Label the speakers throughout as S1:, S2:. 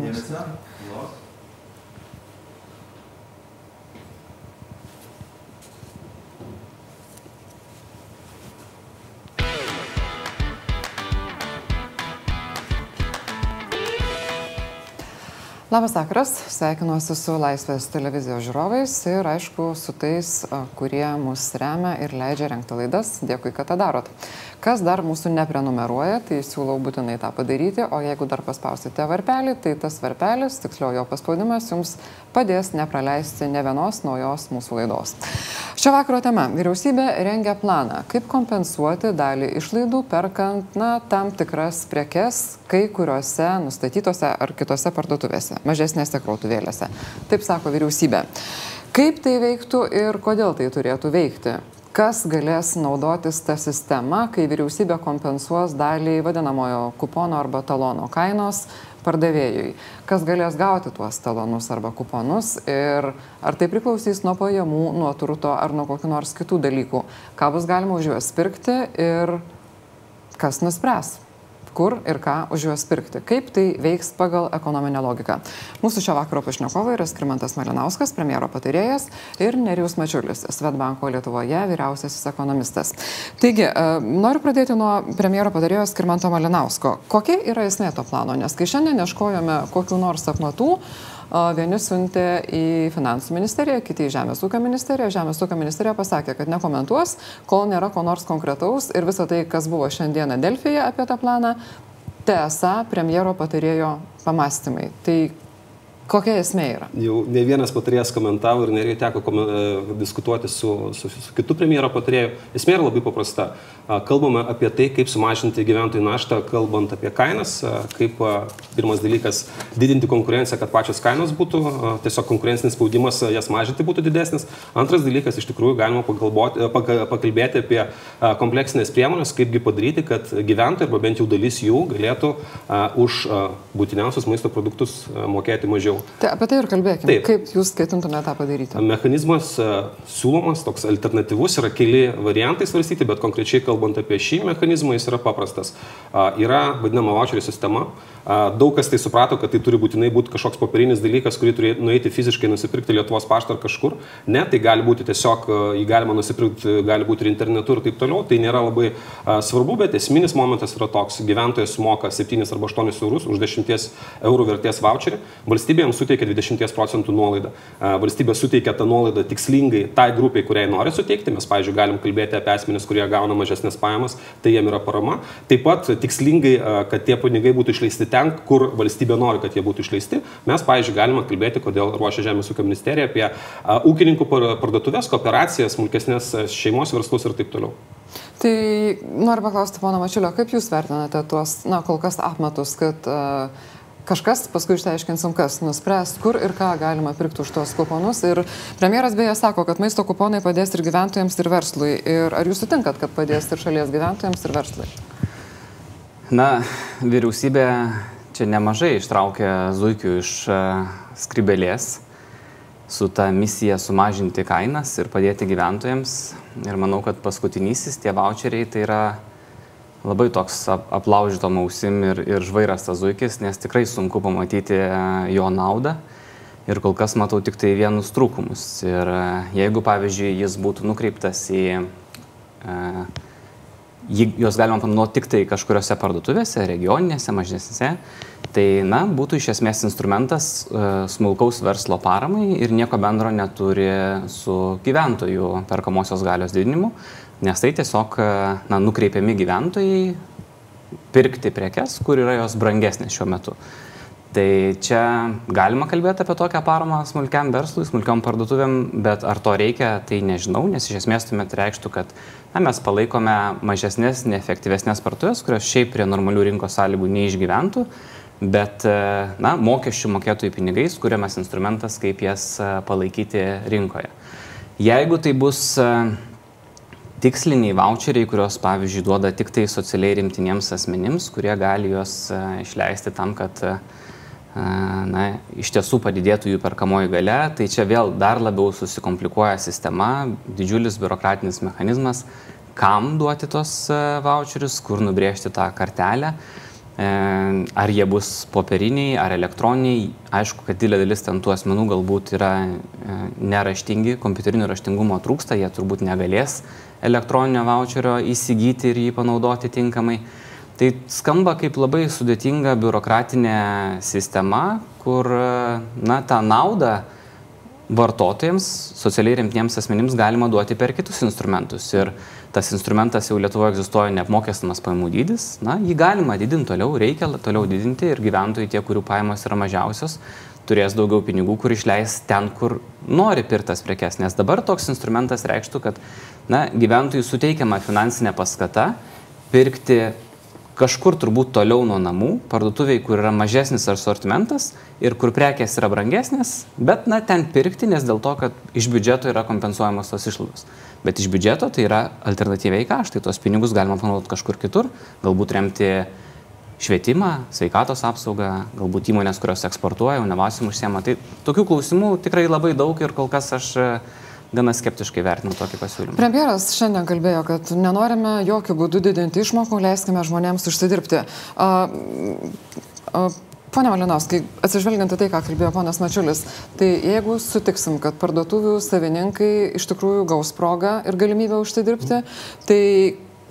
S1: Dėmesio. Los.
S2: Labas vakaras, sveikinuosi su Laisvės televizijos žiūrovais ir aišku su tais, kurie mus remia ir leidžia renkti laidas. Dėkui, kad tą darot. Kas dar mūsų neprenumeruoja, tai siūlau būtinai tą padaryti, o jeigu dar paspausite varpelį, tai tas varpelis, tiksliau jo paspaudimas, jums padės nepraleisti ne vienos naujos mūsų laidos. Šio vakaro tema - vyriausybė rengia planą, kaip kompensuoti dalį išlaidų perkant na, tam tikras prekes kai kuriuose nustatytose ar kitose parduotuvėse, mažesnėse krautuvėlėse. Taip sako vyriausybė. Kaip tai veiktų ir kodėl tai turėtų veikti? Kas galės naudotis tą sistemą, kai vyriausybė kompensuos dalį vadinamojo kupono arba talono kainos pardavėjui? Kas galės gauti tuos talonus arba kuponus ir ar tai priklausys nuo pajamų, nuo turto ar nuo kokių nors kitų dalykų? Ką bus galima už juos pirkti ir kas nuspręs? Kur ir ką už juos pirkti. Kaip tai veiks pagal ekonominę logiką. Mūsų šio vakaro pašnekovai yra Skirmantas Malinauskas, premjero patarėjas ir Nerijus Mačiulis, Svetbanko Lietuvoje vyriausiasis ekonomistas. Taigi, e, noriu pradėti nuo premjero patarėjo Skirmanto Malinausko. Kokia yra esmė to plano? Nes kai šiandien ieškojome kokiu nors apmatų, Vieni siuntė į Finansų ministeriją, kiti į Žemės ūkio ministeriją. Žemės ūkio ministerija pasakė, kad nekomentuos, kol nėra ko nors konkretaus ir visą tai, kas buvo šiandieną Delfyje apie tą planą, TSA premjero patarėjo pamastymai. Tai kokia esmė yra?
S3: Jau ne vienas patarėjas komentavo ir nereikia teko e, diskutuoti su, su, su kitu premjero patarėju. Esmė yra labai paprasta. Kalbame apie tai, kaip sumažinti gyventojų naštą, kalbant apie kainas, kaip pirmas dalykas didinti konkurenciją, kad pačios kainos būtų, tiesiog konkurencinis spaudimas jas mažinti būtų didesnis. Antras dalykas, iš tikrųjų galima pakalbėti apie kompleksinės priemonės, kaipgi padaryti, kad gyventojai arba bent jau dalis jų galėtų už būtiniausius maisto produktus mokėti mažiau.
S2: Tai apie tai ir kalbėkime.
S3: Taip.
S2: Kaip jūs ketintumėte tą padaryti?
S3: Mechanizmas siūlomas, toks alternatyvus, yra keli variantai svarstyti, bet konkrečiai kalbant apie šį mechanizmą, jis yra paprastas. Yra vadinama voucherio sistema. Daug kas tai suprato, kad tai turi būtinai būti kažkoks popierinis dalykas, kurį turi nueiti fiziškai nusipirkti Lietuvos paštą ar kažkur. Ne, tai gali būti tiesiog, jį galima nusipirkti, gali būti ir internetu ir taip toliau. Tai nėra labai svarbu, bet esminis momentas yra toks. Gyventojas sumoka 7 arba 8 eurus už 10 eurų vertės voucherį. Valstybė jam suteikia 20 procentų nuolaidą. Valstybė suteikia tą nuolaidą tikslingai tai grupiai, kuriai nori suteikti. Mes, pavyzdžiui, galim kalbėti apie asmenis, kurie gauna mažesnės pajamas, tai jiem yra parama. Taip pat tikslingai, a, kad tie pinigai būtų išleisti ten, kur valstybė nori, kad jie būtų išleisti. Mes, pavyzdžiui, galime kalbėti, kodėl ruošia Žemės ūkio ministerija apie a, ūkininkų par- parduotuvės, kooperacijas, smulkesnės a, šeimos verslus ir taip toliau.
S2: Tai noriu paklausti, pono Mačiulio, kaip jūs vertinate tuos, na, kol kas apmatus, kad uh, kažkas, paskui išsiaiškinsim, kas nuspręs, kur ir ką galima pirkti už tuos kuponus. Ir premjeras beje sako, kad maisto kuponai padės ir gyventojams, ir verslui. Ir ar jūs sutinkat, kad padės ir šalies gyventojams, ir verslui?
S4: Na, vyriausybė čia nemažai ištraukė zuikių iš e, skrybelės su ta misija sumažinti kainas ir padėti gyventojams. Ir manau, kad paskutinysis tie voucheriai tai yra labai toks ap- aplaužytom ausim ir, ir žvairas tas zuikis, nes tikrai sunku pamatyti e, jo naudą. Ir kol kas matau tik tai vienus trūkumus. Ir e, jeigu, pavyzdžiui, jis būtų nukreiptas į e, juos galima panaudoti tik tai kažkuriuose parduotuvėse, regioninėse, mažesnėse. Tai, na, būtų iš esmės instrumentas e, smulkaus verslo paramai ir nieko bendro neturi su gyventojų perkamosios galios didinimu, nes tai tiesiog, e, na, nukreipiami gyventojai pirkti prekes, kur yra jos brangesnės šiuo metu. Tai čia galima kalbėti apie tokią paramą smulkiam verslui, smulkiam parduotuvėm, bet ar to reikia, tai nežinau, nes iš esmės tuomet reikštų, kad na, mes palaikome mažesnės, neefektyvesnės parduotuvės, kurios šiaip prie normalių rinkos sąlygų neišgyventų, bet e, na, mokesčių mokėtojų pinigais kuriamas instrumentas, kaip jas e, palaikyti rinkoje. Jeigu tai bus tiksliniai voucheriai, kuriuos, pavyzdžiui, duoda tik tai socialiai rimtiniems asmenims, kurie gali juos e, išleisti tam, kad e, na, iš tiesų padidėtų jų perkamoji gale, tai čia vėl dar labiau susikomplikuoja sistema, didžiulis biurokratinis mechanizmas, kam duoti tos e, voucherius, kur nubrėžti tą kartelę. ar jie bus popieriniai ar elektroniniai. Aišku, kad didelė dalis ten tų asmenų galbūt yra neraštingi, kompiuterinio raštingumo trūksta, jie turbūt negalės elektroninio voucherio įsigyti ir jį panaudoti tinkamai. Tai skamba kaip labai sudėtinga biurokratinė sistema, kur na, tą naudą vartotojams, socialiai rimtiems asmenims galima duoti per kitus instrumentus. Ir tas instrumentas jau Lietuvoje egzistuoja neapmokestamas pajamų dydis, na, jį galima didinti toliau, reikia toliau didinti ir gyventojai, tie, kurių pajamos yra mažiausios, turės daugiau pinigų, kur išleis ten, kur nori pirtas prekes. Nes dabar toks instrumentas reikštų, kad na, gyventojų suteikiama finansinė paskata pirkti kažkur turbūt toliau nuo namų, parduotuviai, kur yra mažesnis asortimentas ir kur prekės yra brangesnės, bet na ten pirkti, nes dėl to, kad iš biudžeto yra kompensuojamos tos išlaidos. Bet iš biudžeto tai yra alternatyviai kaštai, tuos pinigus galima panaudoti kažkur kitur, galbūt remti švietimą, sveikatos apsaugą, galbūt įmonės, kurios eksportuoja, inovacijų užsiema. Tai tokių klausimų tikrai labai daug ir kol kas aš gana skeptiškai vertinu tokį pasiūlymą.
S2: Premjeras šiandien kalbėjo, kad nenorime jokių būdų didinti išmokų, leiskime žmonėms užsidirbti. A, a, Pone Malinauskai, atsižvelgiant į tai, ką kalbėjo ponas Mačiulis, tai jeigu sutiksim, kad parduotuvių savininkai iš tikrųjų gaus progą ir galimybę užsidirbti, tai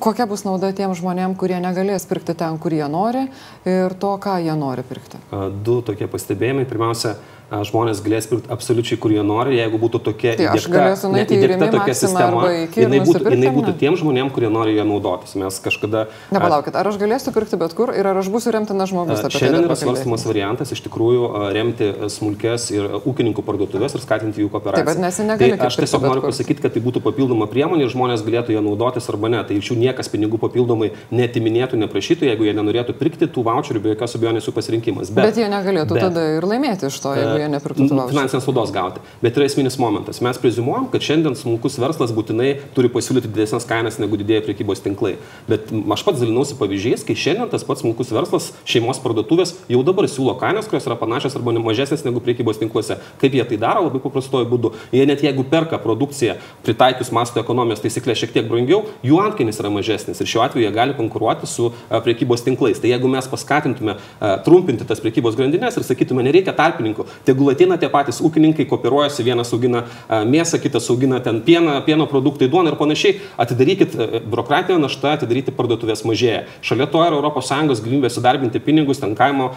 S2: kokia bus nauda tiem žmonėm, kurie negalės pirkti ten, kur jie nori ir to, ką jie nori pirkti?
S3: Du tokie pastebėjimai. Pirmiausia, žmonės galės pirkti absoliučiai, kur jie nori, jeigu būtų tokia
S2: tai įdėkta, ne, įdėkta tokia sistema,
S3: jinai būtų, jinai būtų tiem žmonėm, kurie nori ją naudotis. Mes kažkada...
S2: Nepalaukit, ar aš galėsiu pirkti bet kur ir ar aš būsiu remtinas žmogus?
S3: Tai šiandien yra svarstamas variantas iš tikrųjų remti smulkės ir ūkininkų parduotuvės ir skatinti jų kooperaciją.
S2: Taip, bet mes negalime.
S3: Tai aš tiesiog noriu pasakyti, kad tai būtų papildoma priemonė ir žmonės galėtų ją naudotis arba ne. Tai iš jų niekas pinigų papildomai netiminėtų, neprašytų, jeigu jie nenorėtų pirkti tų voucherių, be jokios abejonės jų pasirinkimas.
S2: Bet, bet jie negalėtų bet, tada ir laimėti iš to, jeigu jie nepirktų tų voucherių
S3: finansinės naudos gauti. Bet yra esminis momentas. Mes prezumuojam, kad šiandien smulkus verslas būtinai turi pasiūlyti didesnės kainas negu didėja priekybos tinklai. Bet aš pats dalinausi pavyzdžiais, kai šiandien tas pats smulkus verslas, šeimos parduotuvės jau dabar siūlo kainas, kurios yra panašios arba mažesnės negu priekybos tinkluose. Kaip jie tai daro labai paprastuoju būdu. Jie net jeigu perka produkciją pritaikius masto ekonomijos taisyklę šiek tiek brangiau, jų antkainis yra mažesnis ir šiuo atveju jie gali konkuruoti su priekybos tinklais. Tai jeigu mes paskatintume trumpinti tas priekybos grandinės ir sakytume, nereikia tarpininkų, tegul ateina tie patys ūkininkai kooperuojasi, vienas augina mėsą, kitas augina ten pieną, pieno produktai, duoną ir panašiai. Atidarykit biurokratinę naštą, atidaryti parduotuvės mažėja. Šalia to yra ES galimybė sudarbinti pinigus, ten kaimo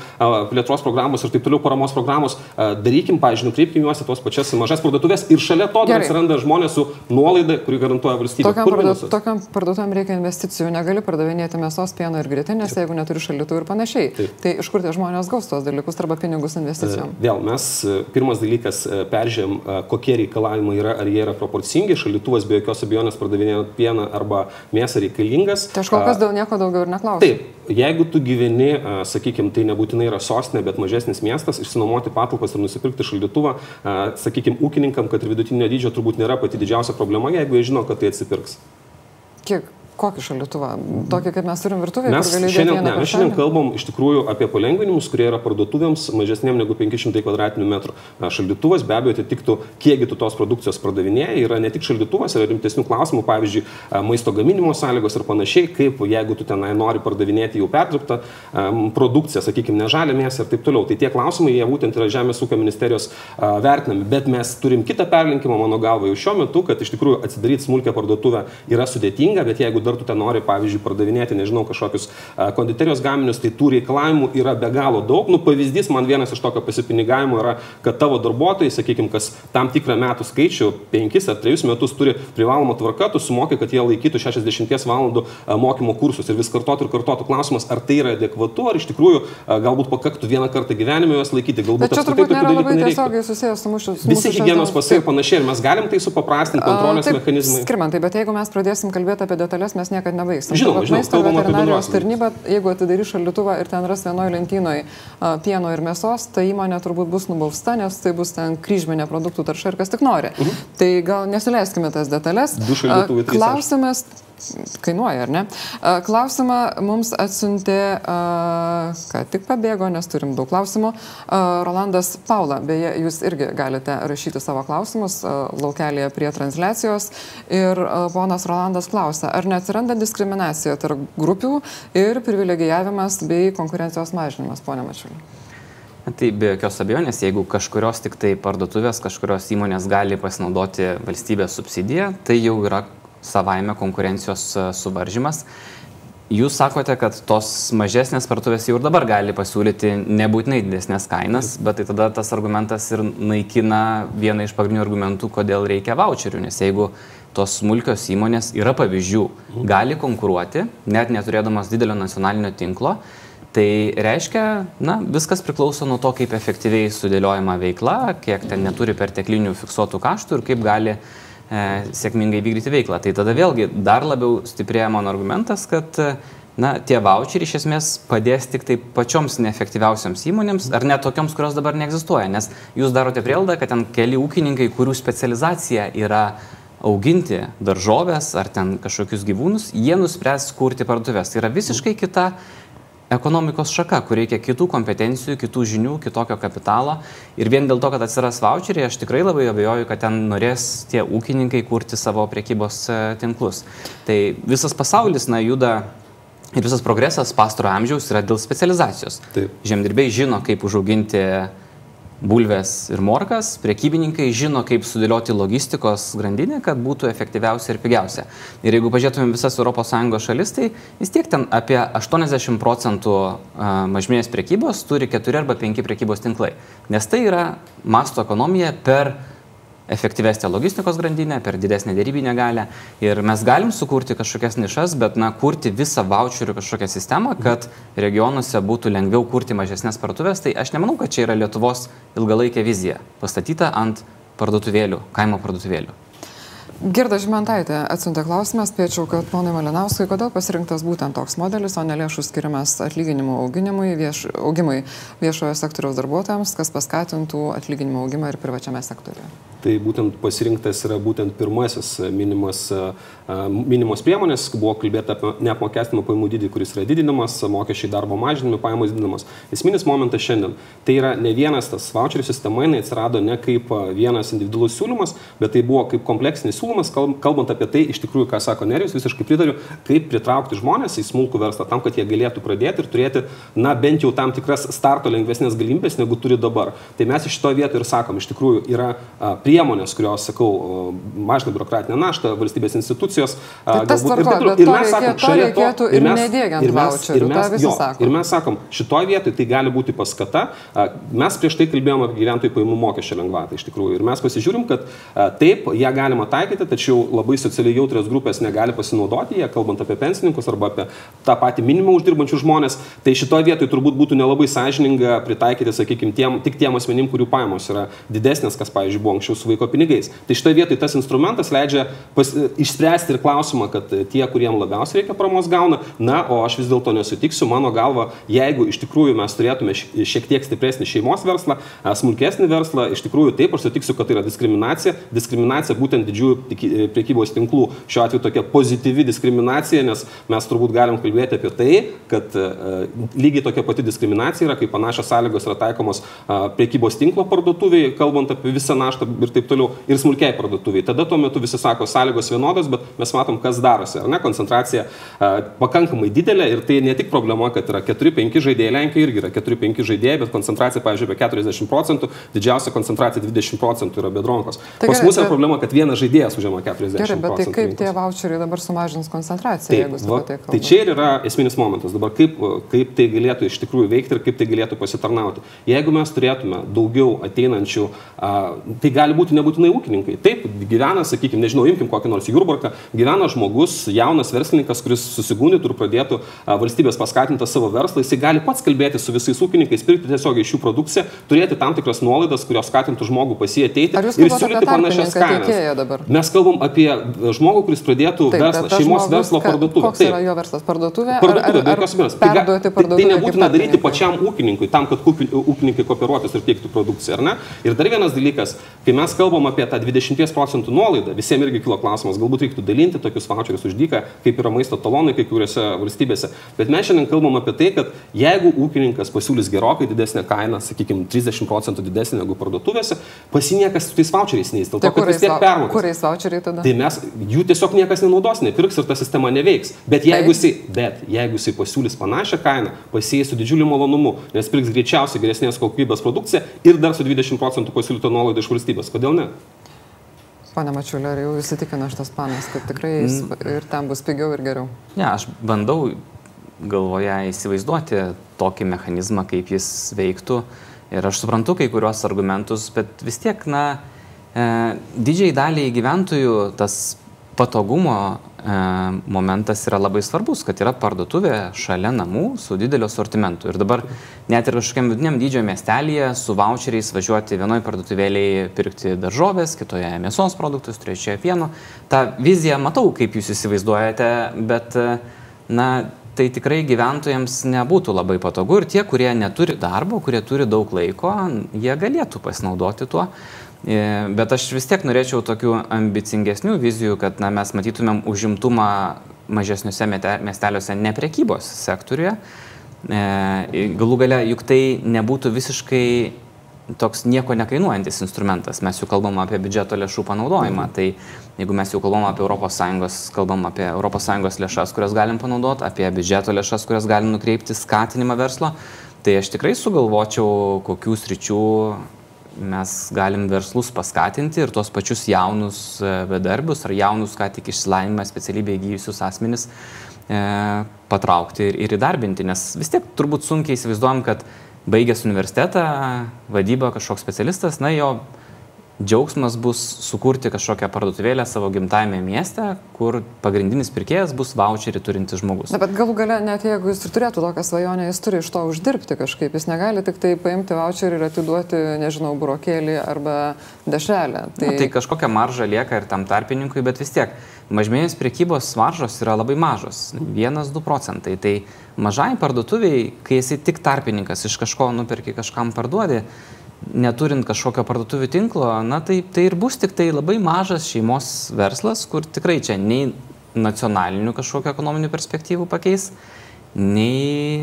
S3: plėtros programos ir taip toliau paramos programos. Darykim, pažiūrėjau, nukreipkim juos į tos pačias mažas parduotuvės ir šalia to dar atsiranda žmonės su nuolaida, kurį garantuoja valstybė.
S2: Tokiam, parduot, tokiam parduotuvėm reikia investicijų, negali pardavinėti mėsos, pieno ir grėtinės, jeigu neturi šalitų ir panašiai. Taip. Tai iš kur tie žmonės gaus tos dalykus arba pinigus investicijom?
S3: Vėl mes pirmas dalykas e, peržiūrėm, e, kokie reikalavimai yra, ar jie yra proporcingi. Šalituvas be jokios abejonės pardavinėjant pieną arba mėsą reikalingas.
S2: Tai aš kol kas dėl nieko daugiau ir neklausiu.
S3: Taip, jeigu tu gyveni, e, sakykime, tai nebūtinai yra sostinė, bet mažesnis miestas, išsinuomoti patalpas ir nusipirkti šaldytuvą, sakykime, ūkininkam, kad ir vidutinio dydžio turbūt nėra pati didžiausia problema, jeigu jie žino, kad tai atsipirks.
S2: Kiek Kokį šalituvą? Tokį, kaip mes turim virtuvėje?
S3: Mes šiandien, ne, mes šiandien kalbam iš tikrųjų apie palengvinimus, kurie yra parduotuvėms mažesnėm negu 500 km2. Šaldytuvas be abejo atitiktų, kiekgi tu tos produkcijos pardavinėjai. Yra ne tik šaldytuvas, yra rimtesnių klausimų, pavyzdžiui, maisto gaminimo sąlygos ir panašiai, kaip jeigu tu tenai nori pardavinėti jau perdirbtą produkciją, sakykime, ne žalę mėsą ir taip toliau. Tai tie klausimai, jie būtent yra Žemės ūkio ministerijos vertinami. Bet mes turim kitą perlinkimą, mano galva, jau šiuo metu, kad iš tikrųjų atsidaryti smulkę parduotuvę yra sudėtinga, bet jeigu dar tu ten nori, pavyzdžiui, pardavinėti, nežinau, kažkokius konditerijos gaminius, tai tų reikalavimų yra be galo daug. Nu, pavyzdys man vienas iš tokio pasipinigavimo yra, kad tavo darbuotojai, sakykime, kas tam tikrą metų skaičių, 5 ar 3 metus turi privalomą tvarką, tu sumoki, kad jie laikytų 60 valandų mokymo kursus ir vis kartotų ir kartotų klausimas, ar tai yra adekvatu, ar iš tikrųjų galbūt pakaktų vieną kartą gyvenime juos laikyti, galbūt
S2: Bet čia turbūt nėra labai tiesiogiai susijęs su mūsų.
S3: Visi hygienos pasai ir panašiai, ir mes galim tai supaprastinti kontrolės mechanizmai.
S2: Skirmantai, bet jeigu mes pradėsim kalbėti apie detalės, mes niekada nebaigsim.
S3: Žinoma, žinoma,
S2: maisto veterinarijos tarnyba, jeigu atidarys šaldytuvą ir ten ras vienoje lentynoje pieno ir mėsos, ta įmonė turbūt bus nubausta, nes tai bus ten kryžminė produktų tarša ir kas tik nori. Mhm. Tai gal nesileiskime tas detalės.
S3: Du šaldytuvai.
S2: Klausimas, kainuoja, ar ne? Klausimą mums atsiuntė, ką tik pabėgo, nes turim daug klausimų. Rolandas Paula, beje, jūs irgi galite rašyti savo klausimus laukelėje prie transliacijos. Ir ponas Rolandas klausia, ar neatsiranda diskriminacija tarp grupių ir privilegijavimas bei konkurencijos mažinimas, ponia Mačiulė?
S4: Tai be jokios abejonės, jeigu kažkurios tik tai parduotuvės, kažkurios įmonės gali pasinaudoti valstybės subsidiją, tai jau yra savaime konkurencijos e, suvaržymas. Jūs sakote, kad tos mažesnės parduotuvės jau ir dabar gali pasiūlyti nebūtinai didesnės kainas, bet tai tada tas argumentas ir naikina vieną iš pagrindinių argumentų, kodėl reikia voucherių, nes jeigu tos smulkios įmonės yra pavyzdžių, gali konkuruoti, net neturėdamas didelio nacionalinio tinklo, Tai reiškia, na, viskas priklauso nuo to, kaip efektyviai sudėliojama veikla, kiek ten neturi perteklinių fiksuotų kaštų ir kaip gali e, sėkmingai vykdyti veiklą. Tai tada vėlgi dar labiau stiprėja mano argumentas, kad na, tie voucheriai iš esmės padės tik tai pačioms neefektyviausiams įmonėms, ar net tokioms, kurios dabar neegzistuoja, nes jūs darote prielaidą, kad ten keli ūkininkai, kurių specializacija yra auginti daržovės ar ten kažkokius gyvūnus, jie nuspręs kurti parduotuvės. Tai yra visiškai kita ekonomikos šaka, kur reikia kitų kompetencijų, kitų žinių, kitokio kapitalo. Ir vien dėl to, kad atsiras voucheriai, aš tikrai labai abejoju, kad ten norės tie ūkininkai kurti savo priekybos e, tinklus. Tai visas pasaulis, na, juda ir visas progresas pastaro amžiaus yra dėl specializacijos. Taip. Žemdirbiai žino, kaip užauginti bulves ir morkas, priekybininkai žino, kaip sudėlioti logistikos grandinę, kad būtų efektyviausia ir pigiausia. Ir jeigu pažiūrėtumėm visas ES šalis, tai vis tiek ten apie 80 procentų mažmės priekybos turi 4 arba 5 priekybos tinklai. Nes tai yra masto ekonomija per efektyvesnę logistikos grandinę, per didesnę dėrybinę galę. Ir mes galim sukurti kažkokias nišas, bet, na, kurti visą voucherių kažkokią sistemą, kad regionuose būtų lengviau kurti mažesnės parduotuvės, tai aš nemanau, kad čia yra Lietuvos ilgalaikė vizija, pastatyta ant parduotuvėlių, kaimo parduotuvėlių.
S2: Girda Žymantaitė atsiuntė klausimą, spėčiau, kad ponai Malinauskai, kodėl pasirinktas būtent toks modelis, o ne lėšų skiriamas atlyginimų augimui, vieš, augimui viešojo sektoriaus darbuotojams, kas paskatintų atlyginimų augimą ir privačiame sektoriuje.
S3: Tai būtent pasirinktas yra būtent pirmasis minimas, minimos priemonės, buvo kalbėta apie neapmokestinamą pajamų dydį, kuris yra didinamas, mokesčiai darbo mažinami, pajamos didinamas. Esminis momentas šiandien. Tai yra ne vienas tas voucherių sistema, jinai atsirado ne kaip vienas individualus siūlymas, bet tai buvo kaip kompleksinis siūlymas, kalbant apie tai, iš tikrųjų, ką sako Nerijus, visiškai pritariu, kaip pritraukti žmonės į smulkų verslą tam, kad jie galėtų pradėti ir turėti, na, bent jau tam tikras starto lengvesnės galimybės, negu turi dabar. Tai mes iš to vietoj ir sakom, iš tikrųjų yra priemonės, kurios, sakau, mažina biurokratinę naštą, valstybės institucijos.
S2: Tai tas galbūt, tvarko, ir, ir mes sakom, šalia to ir mes, ir mes, ir mes, jo,
S3: ir mes sakom, šitoje vietoje tai gali būti paskata. Mes prieš tai kalbėjome apie gyventojų pajamų mokesčio lengvatą iš tikrųjų. Ir mes pasižiūrim, kad taip, ją galima taikyti tačiau labai socialiai jautrios grupės negali pasinaudoti, jie kalbant apie pensininkus arba apie tą patį minimumą uždirbančių žmonės, tai šitoje vietoje turbūt būtų nelabai sąžininga pritaikyti, sakykime, tiem, tik tiem asmenim, kurių pajamos yra didesnės, kas, pavyzdžiui, buvo anksčiau su vaiko pinigais. Tai šitoje vietoje tas instrumentas leidžia pas, išspręsti ir klausimą, kad tie, kuriem labiausiai reikia promos gauna, na, o aš vis dėlto nesutiksiu, mano galva, jeigu iš tikrųjų mes turėtume šiek tiek stipresnį šeimos verslą, smulkesnį verslą, iš tikrųjų taip, aš sutiksiu, kad tai yra diskriminacija, diskriminacija būtent didžiųjų E, priekybos tinklų šiuo atveju tokia pozityvi diskriminacija, nes mes turbūt galim kalbėti apie tai, kad e, lygiai tokia pati diskriminacija yra, kai panašios sąlygos yra taikomos priekybos tinklo parduotuviai, kalbant apie visą naštą ir taip toliau, ir smulkiai parduotuviai. Tada tuo metu visi sako, sąlygos vienodos, bet mes matom, kas darosi. Ar ne, koncentracija pakankamai didelė ir tai ne tik problema, kad yra 4-5 žaidėjai, Lenkijoje irgi yra 4-5 žaidėjai, bet koncentracija, pavyzdžiui, apie 40 procentų, didžiausia koncentracija 20 procentų yra bedronkos. Tai Pas mus yra problema, kad vienas žaidėjas užima 40.
S2: Gerai, bet tai kaip tie voucheriai dabar sumažins koncentraciją,
S3: taip, va, tai, tai čia ir yra esminis momentas. Dabar kaip, kaip tai galėtų iš tikrųjų veikti ir kaip tai galėtų pasitarnauti. Jeigu mes turėtume daugiau ateinančių, a, tai gali būti nebūtinai ūkininkai. Taip, gyvena, sakykime, nežinau, imkim kokį nors Jurbarką, gyvena žmogus, jaunas verslininkas, kuris susigundytų ir pradėtų valstybės paskatintą savo verslą, jisai gali pats kalbėti su visais ūkininkais, pirkti tiesiog iš jų produkciją, turėti tam tikras nuolaidas, kurios skatintų žmogų pasieteiti ir siūlyti panašias kainas. Mes kalbam apie žmogų, kuris pradėtų Taip, verslą, šeimos žmogus, verslo parduotuvę.
S2: Koks Taip. yra jo verslas? Parduotuvė?
S3: Parduotuvė, be jokios abejonės. Tai, tai, tai nebūtina daryti pačiam ūkininkui, tam, kad ūkininkai kooperuotųsi ir teiktų produkciją, ar ne? Ir dar vienas dalykas, kai mes kalbam apie tą 20 procentų nuolaidą, visiems irgi kilo klausimas, galbūt reiktų dalinti tokius voucherius už dyką, kaip yra maisto talonai kai kuriuose valstybėse. Bet mes šiandien kalbam apie tai, kad jeigu ūkininkas pasiūlys gerokai didesnę kainą, sakykime, 30 procentų didesnė negu parduotuvėse, pasiniekas su tais voucheriais neįs, dėl to, tai kad vis tiek permokės.
S2: Kuriais voucheriai tada?
S3: Tai mes jų tiesiog niekas nenaudos, nepirks ir ta sistema neveiks. Bet jeigu, jisai, bet jeigu jisai pasiūlys panašią kainą, pasieis su didžiuliu malonumu, nes pirks greičiausiai geresnės kokybės produkciją ir dar su 20 procentų pasiūlytą nuolaidą iš valstybės. Kodėl ne?
S2: Pane Mačiulė, ar jau įsitikino šitas panas, kad tikrai mm. ir ten bus pigiau ir geriau?
S4: Ne, aš bandau galvoje įsivaizduoti tokį mechanizmą, kaip jis veiktų. Ir aš suprantu kai kuriuos argumentus, bet vis tiek, na, e, didžiai daliai gyventojų tas patogumo e, momentas yra labai svarbus, kad yra parduotuvė šalia namų su dideliu sortimentu. Ir dabar net ir kažkokiam vidiniam dydžio miestelėje su voucheriais važiuoti vienoje parduotuvėlėje pirkti daržovės, kitoje mėsos produktus, trečioje pieno. Ta vizija matau, kaip jūs įsivaizduojate, bet, e, na, tai tikrai gyventojams nebūtų labai patogu ir tie, kurie neturi darbo, kurie turi daug laiko, jie galėtų pasinaudoti tuo. E, bet aš vis tiek norėčiau tokių ambicingesnių vizijų, kad na, mes matytumėm užimtumą mažesniuose miesteliuose ne prekybos sektoriuje. E, galų gale, juk tai nebūtų visiškai toks nieko nekainuojantis instrumentas. Mes jau kalbam apie biudžeto lėšų panaudojimą. Mhm. Tai jeigu mes jau kalbam apie ES, kalbam apie ES lėšas, kurias galim panaudoti, apie biudžeto lėšas, kurias galim nukreipti skatinimą verslo, tai aš tikrai sugalvočiau, kokių sričių mes galim verslus paskatinti ir tuos pačius jaunus e, bedarbius ar jaunus, ką tik išsilavinimą specialybę įgyjusius asmenis e, patraukti ir, ir įdarbinti, nes vis tiek turbūt sunkiai įsivaizduojam, kad baigęs universitetą, vadybą kažkoks specialistas, na jo džiaugsmas bus sukurti kažkokią parduotuvėlę savo gimtajame mieste, kur pagrindinis pirkėjas bus voucherį turintis žmogus.
S2: Na, bet galų gale, net jeigu jis ir turėtų tokią svajonę, jis turi iš to uždirbti kažkaip. Jis negali tik tai paimti voucherį ir atiduoti, nežinau, burokėlį arba dešrelę.
S4: Tai... Na, tai kažkokia marža lieka ir tam tarpininkui, bet vis tiek mažmenės priekybos maržos yra labai mažos - 1-2 procentai. Tai mažai parduotuviai, kai esi tik tarpininkas iš kažko nuperki kažkam parduodi, neturint kažkokio parduotuvių tinklo, na tai, tai ir bus tik tai labai mažas šeimos verslas, kur tikrai čia nei nacionalinių kažkokio ekonominių perspektyvų pakeis, nei,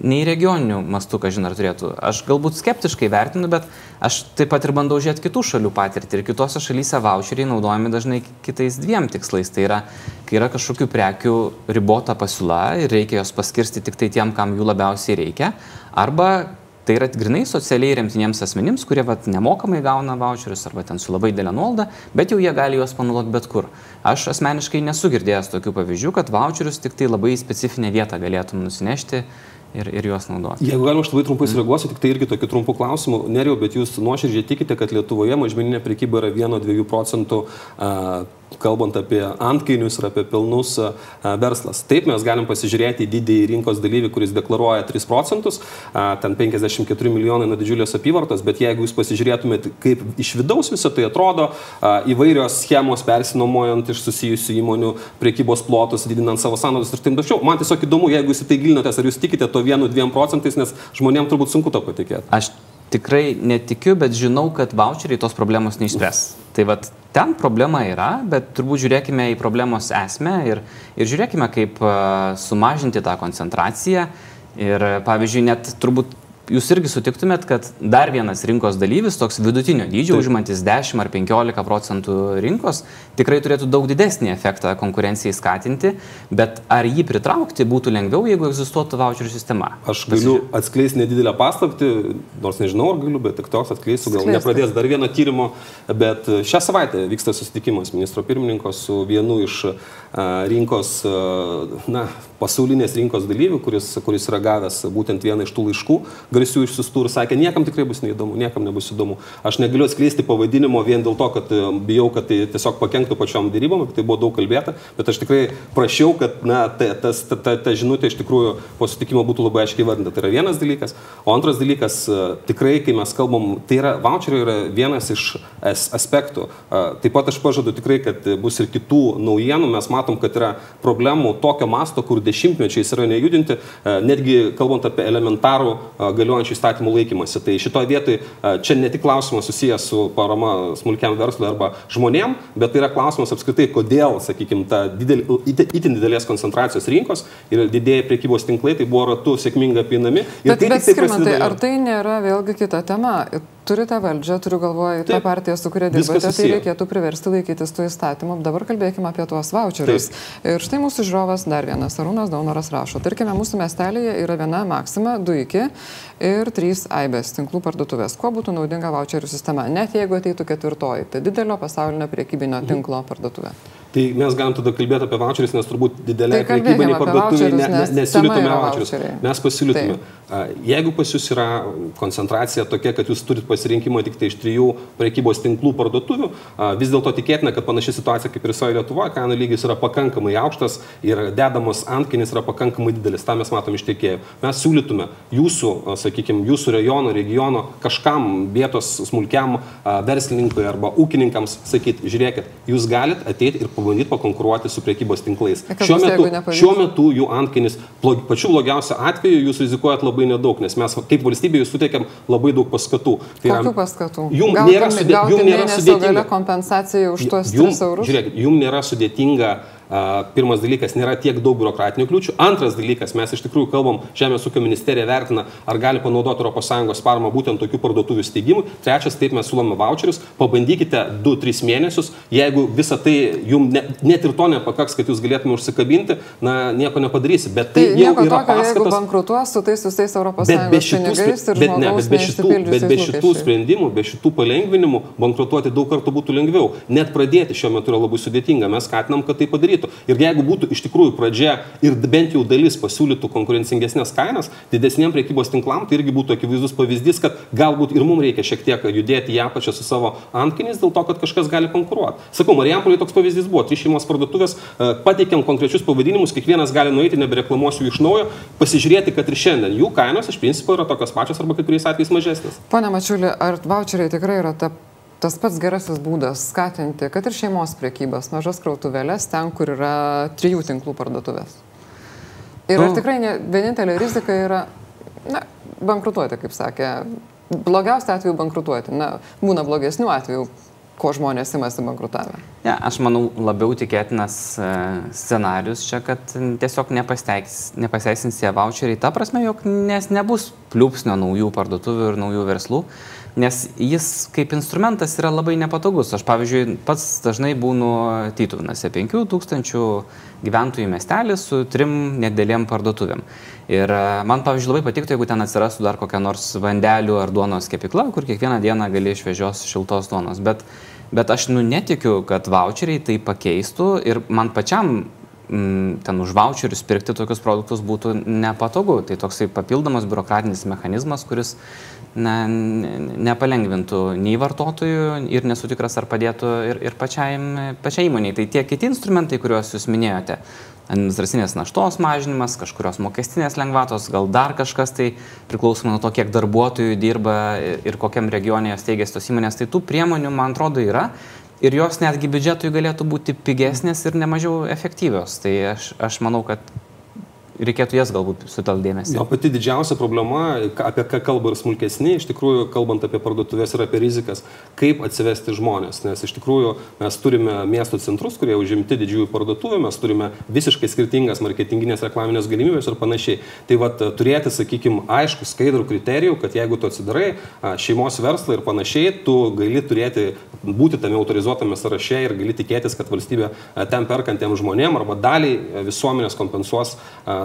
S4: nei regioninių mastų, kažin ar turėtų. Aš galbūt skeptiškai vertinu, bet aš taip pat ir bandau žiūrėti kitų šalių patirtį. Ir kitose šalyse voucheriai naudojami dažnai kitais dviem tikslais. Tai yra, kai yra kažkokių prekių ribota pasiūla ir reikia jos paskirsti tik tai tiem, kam jų labiausiai reikia. Arba Tai yra grinai socialiai remtiniems asmenims, kurie vat, nemokamai gauna voucherius arba ten su labai dėlė nuolda, bet jau jie gali juos panaudoti bet kur. Aš asmeniškai nesu girdėjęs tokių pavyzdžių, kad voucherius tik tai labai specifinę vietą galėtum nusinešti ir, ir juos naudoti.
S3: Jeigu galima, aš labai trumpai sureaguosiu, tik tai irgi tokių trumpų klausimų. Neriau, bet jūs nuoširdžiai tikite, kad Lietuvoje mažmeninė prekyba yra 1-2 procentų uh, kalbant apie antkainius ir apie pelnus verslas. Taip, mes galim pasižiūrėti į didįjį rinkos dalyvį, kuris deklaruoja 3 procentus, ten 54 milijonai nuo didžiulės apyvartos, bet jeigu jūs pasižiūrėtumėte, kaip iš vidaus visą tai atrodo, įvairios schemos persinomojant iš susijusių įmonių priekybos plotus, didinant savo sąnaudas ir taip toliau. Man tiesiog įdomu, jeigu jūs į tai gilinatės, ar jūs tikite to 1-2 procentais, nes žmonėms turbūt sunku to patikėti.
S4: Aš tikrai netikiu, bet žinau, kad voucheriai tos problemos neišspręs. Tai vad ten problema yra, bet turbūt žiūrėkime į problemos esmę ir, ir žiūrėkime, kaip sumažinti tą koncentraciją. Ir pavyzdžiui, net turbūt jūs irgi sutiktumėt, kad dar vienas rinkos dalyvis, toks vidutinio dydžio, Taip. užimantis 10 ar 15 procentų rinkos, tikrai turėtų daug didesnį efektą konkurencijai skatinti, bet ar jį pritraukti būtų lengviau, jeigu egzistuotų voucherių sistema?
S3: Aš galiu atskleisti nedidelę paslapti, nors nežinau, ar galiu, bet tik toks atskleisiu, gal nepradės dar vieno tyrimo, bet šią savaitę vyksta susitikimas ministro pirmininko su vienu iš rinkos, na, pasaulinės rinkos dalyvių, kuris, kuris yra gavęs būtent vieną iš tų laiškų garsių išsiustų ir sakė, niekam tikrai bus neįdomu, niekam nebus įdomu. Aš negaliu atskleisti pavadinimo vien dėl to, kad bijau, kad tai tiesiog pakenktų pačiom dėrybom, tai buvo daug kalbėta, bet aš tikrai prašiau, kad na, ta, tas, ta, ta, ta žinutė iš tikrųjų po sutikimo būtų labai aiškiai vardinta. Tai yra vienas dalykas. O antras dalykas, tikrai, kai mes kalbam, tai yra voucheriai yra vienas iš aspektų. Taip pat aš pažadu tikrai, kad bus ir kitų naujienų. Mes matom, kad yra problemų tokio masto, kur dešimtmečiais yra nejudinti, netgi kalbant apie elementarų galiojančių įstatymų laikymasi. Tai šitoje vietoje čia ne tik klausimas susijęs su parama smulkiam verslui arba žmonėm, bet tai yra klausimas apskritai, kodėl, sakykime, ta didel, itin didelės koncentracijos rinkos ir didėja priekybos tinklai, tai buvo ratu sėkmingai apinami.
S2: Bet, tai bet skirmantai, ar tai nėra vėlgi kita tema? Turite valdžią, turiu galvoje tą partiją, su kuria dirbate, tai reikėtų priversti laikytis tų įstatymų. Dabar kalbėkime apie tuos voucherius. Taip. Ir štai mūsų žiūrovas dar vienas, Arūnas Daunoras rašo. Tarkime, mūsų miestelėje yra viena Maxima, du iki ir trys aibės tinklų parduotuvės. Kuo būtų naudinga voucherių sistema, net jeigu ateitų ketvirtoji, tai didelio pasaulinio priekybinio mhm. tinklo parduotuvė.
S3: Tai mes galim tada kalbėti apie voucherius, nes turbūt didelė tai prekybinė parduotuvė ne, ne, nesiūlytume voucherius. Mes pasiūlytume. Taip. Jeigu pas jūs yra koncentracija tokia, kad jūs turit pasirinkimą tik tai iš trijų prekybos tinklų parduotuvių, vis dėlto tikėtina, kad panaši situacija kaip ir visoje Lietuvoje, kainų lygis yra pakankamai aukštas ir dedamos antkinis yra pakankamai didelis. Ta mes matom iš tiekėjų. Mes siūlytume jūsų, sakykime, jūsų rajono, regiono kažkam vietos smulkiam verslininkui arba ūkininkams sakyti, žiūrėkit, jūs galite ateiti ir pabandyti pakonkuruoti su priekybos tinklais. Šiuo metu, šiuo metu jų antkainis, pačiu blogiausiu atveju jūs rizikuojat labai nedaug, nes mes kaip valstybė jūs suteikiam labai daug paskatų.
S2: Tai Kokių paskatų?
S3: Jums nėra, sudė, jum nėra sudėtinga.
S2: kompensacija už tuos 3 eurus?
S3: Žiūrėkit, jums nėra sudėtinga uh, Pirmas dalykas, nėra tiek daug biurokratinių kliūčių. Antras dalykas, mes iš tikrųjų kalbam, Žemės ūkio ministerija vertina, ar gali panaudoti ES paramą būtent tokių parduotuvių steigimui. Trečias, taip mes siūlome voucherius, pabandykite 2-3 mėnesius, jeigu visą tai jums ne, net ir to nepakaks, kad jūs galėtume užsikabinti, na, nieko nepadarysi. Bet tai, tai jau yra tokio, paskatas. Jeigu
S2: bankrutuos su tais visais ES pinigais ir bet, ne, bet be šitų,
S3: bet be šitų sprendimų, be šitų palengvinimų bankrutuoti daug kartų būtų lengviau. Net pradėti šiuo metu yra labai sudėtinga. Mes skatinam, kad tai padarytų padarytų. Ir jeigu būtų iš tikrųjų pradžia ir bent jau dalis pasiūlytų konkurencingesnės kainas didesniem priekybos tinklam, tai irgi būtų akivaizdus pavyzdys, kad galbūt ir mums reikia šiek tiek judėti į apačią su savo antkiniais dėl to, kad kažkas gali konkuruoti. Sakau, Marijampolė toks pavyzdys buvo, trys šeimos parduotuvės, e, pateikėm konkrečius pavadinimus, kiekvienas gali nueiti, nebereklamuosiu iš naujo, pasižiūrėti, kad ir šiandien jų kainos iš principo yra tokios pačios arba kai kuriais atvejais mažesnės.
S2: Pone Mačiulį, ar voucheriai tikrai yra ta tas pats gerasis būdas skatinti, kad ir šeimos priekybas, mažas krautuvėlės ten, kur yra trijų tinklų parduotuvės. Ir ar nu. tikrai ne, vienintelė rizika yra, na, bankrutuoti, kaip sakė. Blogiausiu atveju bankrutuoti. Na, būna blogesnių atvejų, ko žmonės imasi bankrutavę.
S4: Ne, aš manau, labiau tikėtinas e, scenarius čia, kad tiesiog nepasteisins tie voucheriai. Ta prasme, jog nes nebus pliūpsnio naujų parduotuvių ir naujų verslų nes jis kaip instrumentas yra labai nepatogus. Aš, pavyzdžiui, pats dažnai būnu Tytuvnose 5000 gyventojų miestelis su trim nedėlėm parduotuvėm. Ir e, man, pavyzdžiui, labai patiktų, jeigu ten atsirastų dar kokia nors vandelių ar duonos kepikla, kur kiekvieną dieną gali išvežios šiltos duonos. Bet, bet aš nu netikiu, kad voucheriai tai pakeistų ir man pačiam ten už voucherius pirkti tokius produktus būtų nepatogu. Tai toksai papildomas biurokratinis mechanizmas, kuris na, nepalengvintų nei vartotojų ir nesu tikras, ar padėtų ir, ir pačiai, pačiai įmoniai. Tai tie kiti instrumentai, kuriuos jūs minėjote, administracinės naštos mažinimas, kažkurios mokestinės lengvatos, gal dar kažkas tai priklausomai nuo to, kiek darbuotojų dirba ir kokiam regione jos teigiasi tos įmonės, tai tų priemonių, man atrodo, yra. Ir jos netgi biudžetui galėtų būti pigesnės ir nemažiau efektyvios. Tai aš, aš manau, kad reikėtų jas galbūt sutelkti dėmesį.
S3: O pati didžiausia problema, apie ką kalba ir smulkesni, iš tikrųjų, kalbant apie parduotuvės ir apie rizikas, kaip atsivesti žmonės. Nes iš tikrųjų mes turime miesto centrus, kurie užimti didžiųjų parduotuvių, mes turime visiškai skirtingas marketinginės reklaminės galimybės ir panašiai. Tai vad turėti, sakykime, aišku, skaidrų kriterijų, kad jeigu tu atsidarai šeimos verslą ir panašiai, tu gali turėti, būti tame autorizuotame sąraše ir gali tikėtis, kad valstybė ten perkantiems žmonėms arba daliai visuomenės kompensuos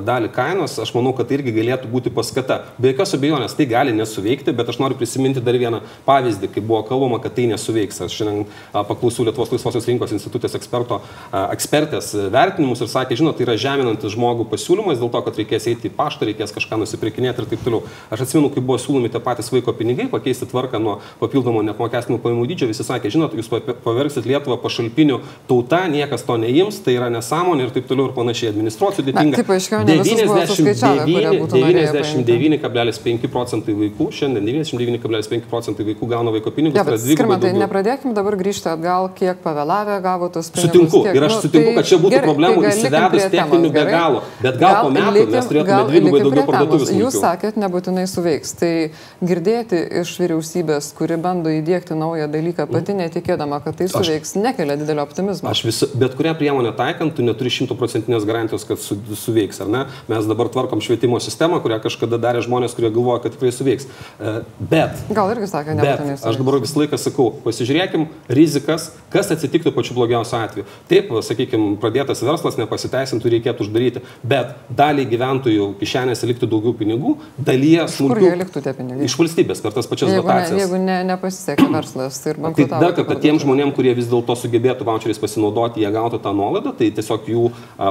S3: dalį kainos, aš manau, kad tai irgi galėtų būti paskata. Be jokios abejonės tai gali nesuveikti, bet aš noriu prisiminti dar vieną pavyzdį, kai buvo kalbama, kad tai nesuveiks. Aš šiandien paklausiau Lietuvos laisvosios rinkos institutės eksperto, ekspertės vertinimus ir sakė, žinot, tai yra žeminantis žmogų pasiūlymas dėl to, kad reikės eiti į paštą, reikės kažką nusipirkinėti ir taip toliau. Aš atsimenu, kai buvo siūlomi tie patys vaiko pinigai, pakeisti tvarką nuo papildomo neapmokestinimo pajamų dydžio, visi sakė, žinot, jūs pavergsit Lietuvą pašalpiniu tauta, niekas to neims, tai yra nesąmonė ir taip toliau ir panašiai administruoti sudėtinga.
S2: Na, taip, aiškiau, ne visus buvo suskaičiavę, kurie būtų norėję paimti.
S3: 99,5 procentai vaikų, šiandien 99,5 procentai vaikų gauna vaiko pinigus.
S2: Ja,
S3: tai
S2: bet skirmantai,
S3: daugiau.
S2: nepradėkim dabar grįžti atgal, kiek pavėlavę gavo tos pinigus.
S3: Sutinku
S2: kiek,
S3: ir aš
S2: nu,
S3: sutinku, kad čia būtų
S2: gerai,
S3: problemų
S2: tai gal likim
S3: įsivedus techninių be galo. Bet gal po metų
S2: likim-
S3: mes turėtume
S2: gal
S3: dvigubai daugiau parduotuvių.
S2: Jūs sakėt, nebūtinai suveiks. Tai girdėti iš vyriausybės, kuri bando įdėkti naują dalyką, pati netikėdama, kad tai suveiks, nekelia didelio optimizmo.
S3: Aš vis, bet kurią priemonę taikant, tu neturi šimtoprocentinės garantijos, kad su, suveiks, ar ne? Mes dabar tvarkom švietimo sistemą, kurią kažkada darė žmonės, kurie galvoja, kad tikrai suveiks. E, Bet
S2: Gal irgi sakė, nebūtinai
S3: aš dabar visą laiką sakau, pasižiūrėkim rizikas, kas atsitiktų pačiu blogiausiu atveju. Taip, sakykime, pradėtas verslas nepasiteisintų, reikėtų uždaryti, bet daliai gyventojų kišenėse liktų daugiau pinigų, dalyje
S2: Kur jie
S3: smulkių
S2: liktų tie pinigai?
S3: iš valstybės per tas pačias
S2: Jeigu, ne,
S3: dotacijas.
S2: jeigu ne, nepasisekė verslas ir
S3: Tai
S2: bankrutavo.
S3: dar
S2: ta
S3: kartą tiem žmonėm, kurie vis dėlto sugebėtų voucheriais pasinaudoti, jie gautų tą nuolaidą, tai tiesiog jų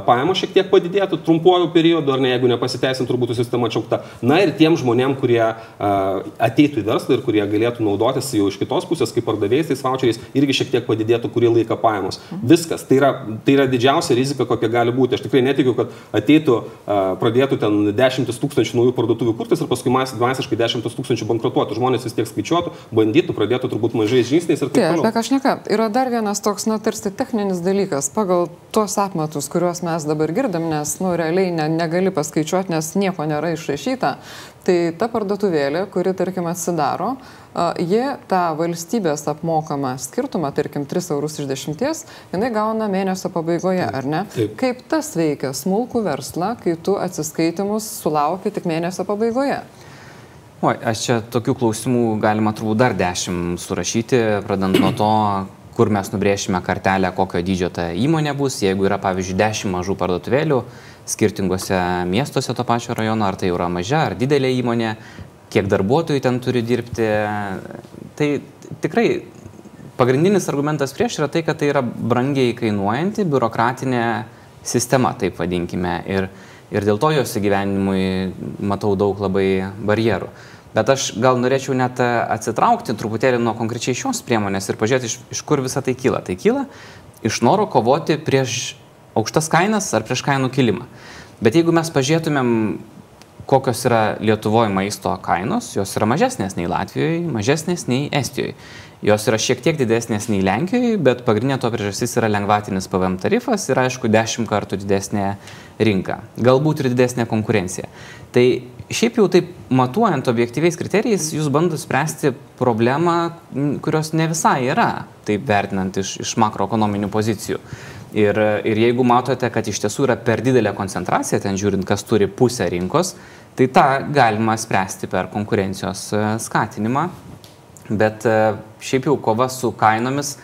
S3: pajamos šiek tiek padidėtų trumpuoju periodu, ar ne, jeigu nepasiteisintų, turbūt sistema atšaukta. Na ir tiem žmonėm, kurie a, ateitų į verslą ir kurie galėtų naudotis jau iš kitos pusės, kaip pardavėjais tais voucheriais, irgi šiek tiek padidėtų kurį laiką pajamos. Viskas. Tai yra, tai yra didžiausia rizika, kokia gali būti. Aš tikrai netikiu, kad ateitų, a, pradėtų ten dešimtis tūkstančių naujų parduotuvių kurtis ir paskui mas- masiškai dešimtis tūkstančių bankrutuotų. Žmonės vis tiek skaičiuotų, bandytų, pradėtų turbūt mažais žingsniais ir taip
S2: Taip,
S3: toliau.
S2: apie ką aš neka. Yra dar vienas toks, na, tarsi techninis dalykas. Pagal tuos apmatus, kuriuos mes dabar girdim, nes, nu, realiai ne, negali paskaičiuoti, nes nieko nėra išrašyta, tai ta parduotuvėlė, kuri, tarkim, atsidaro, a, jie tą valstybės apmokamą skirtumą, tarkim, 3 eurus iš 10, jinai gauna mėnesio pabaigoje, ar ne?
S3: Taip.
S2: Kaip tas veikia smulkų verslą, kai tu atsiskaitimus sulauki tik mėnesio pabaigoje?
S4: Oi, aš čia tokių klausimų galima turbūt dar dešimt surašyti, pradant nuo to, kur mes nubrėšime kartelę, kokio dydžio ta įmonė bus, jeigu yra, pavyzdžiui, dešimt mažų parduotuvėlių skirtingose miestuose to pačio rajono, ar tai yra maža ar didelė įmonė, kiek darbuotojų ten turi dirbti. Tai tikrai pagrindinis argumentas prieš yra tai, kad tai yra brangiai kainuojanti biurokratinė sistema, taip vadinkime. Ir, ir dėl to jos įgyvenimui matau daug labai barjerų. Bet aš gal norėčiau net e, atsitraukti truputėlį nuo konkrečiai šios priemonės ir pažiūrėti, iš, iš kur visa tai kyla. Tai kyla iš noro kovoti prieš aukštas kainas ar prieš kainų kilimą. Bet jeigu mes pažiūrėtumėm, kokios yra Lietuvoje maisto kainos, jos yra mažesnės nei Latvijoje, mažesnės nei Estijoje. Jos yra šiek tiek didesnės nei Lenkijoje, bet pagrindinė to priežastis yra lengvatinis PVM tarifas ir aišku dešimt kartų didesnė rinka. Galbūt ir didesnė konkurencija. Tai šiaip jau taip matuojant objektyviais kriterijais, jūs bandote spręsti problemą, kurios ne visai yra, taip vertinant iš, iš makroekonominių pozicijų. Ir, ir jeigu matote, kad iš tiesų yra per didelė koncentracija, ten žiūrint, kas turi pusę rinkos, tai tą galima spręsti per konkurencijos e, skatinimą. Bet e, šiaip jau kova su kainomis,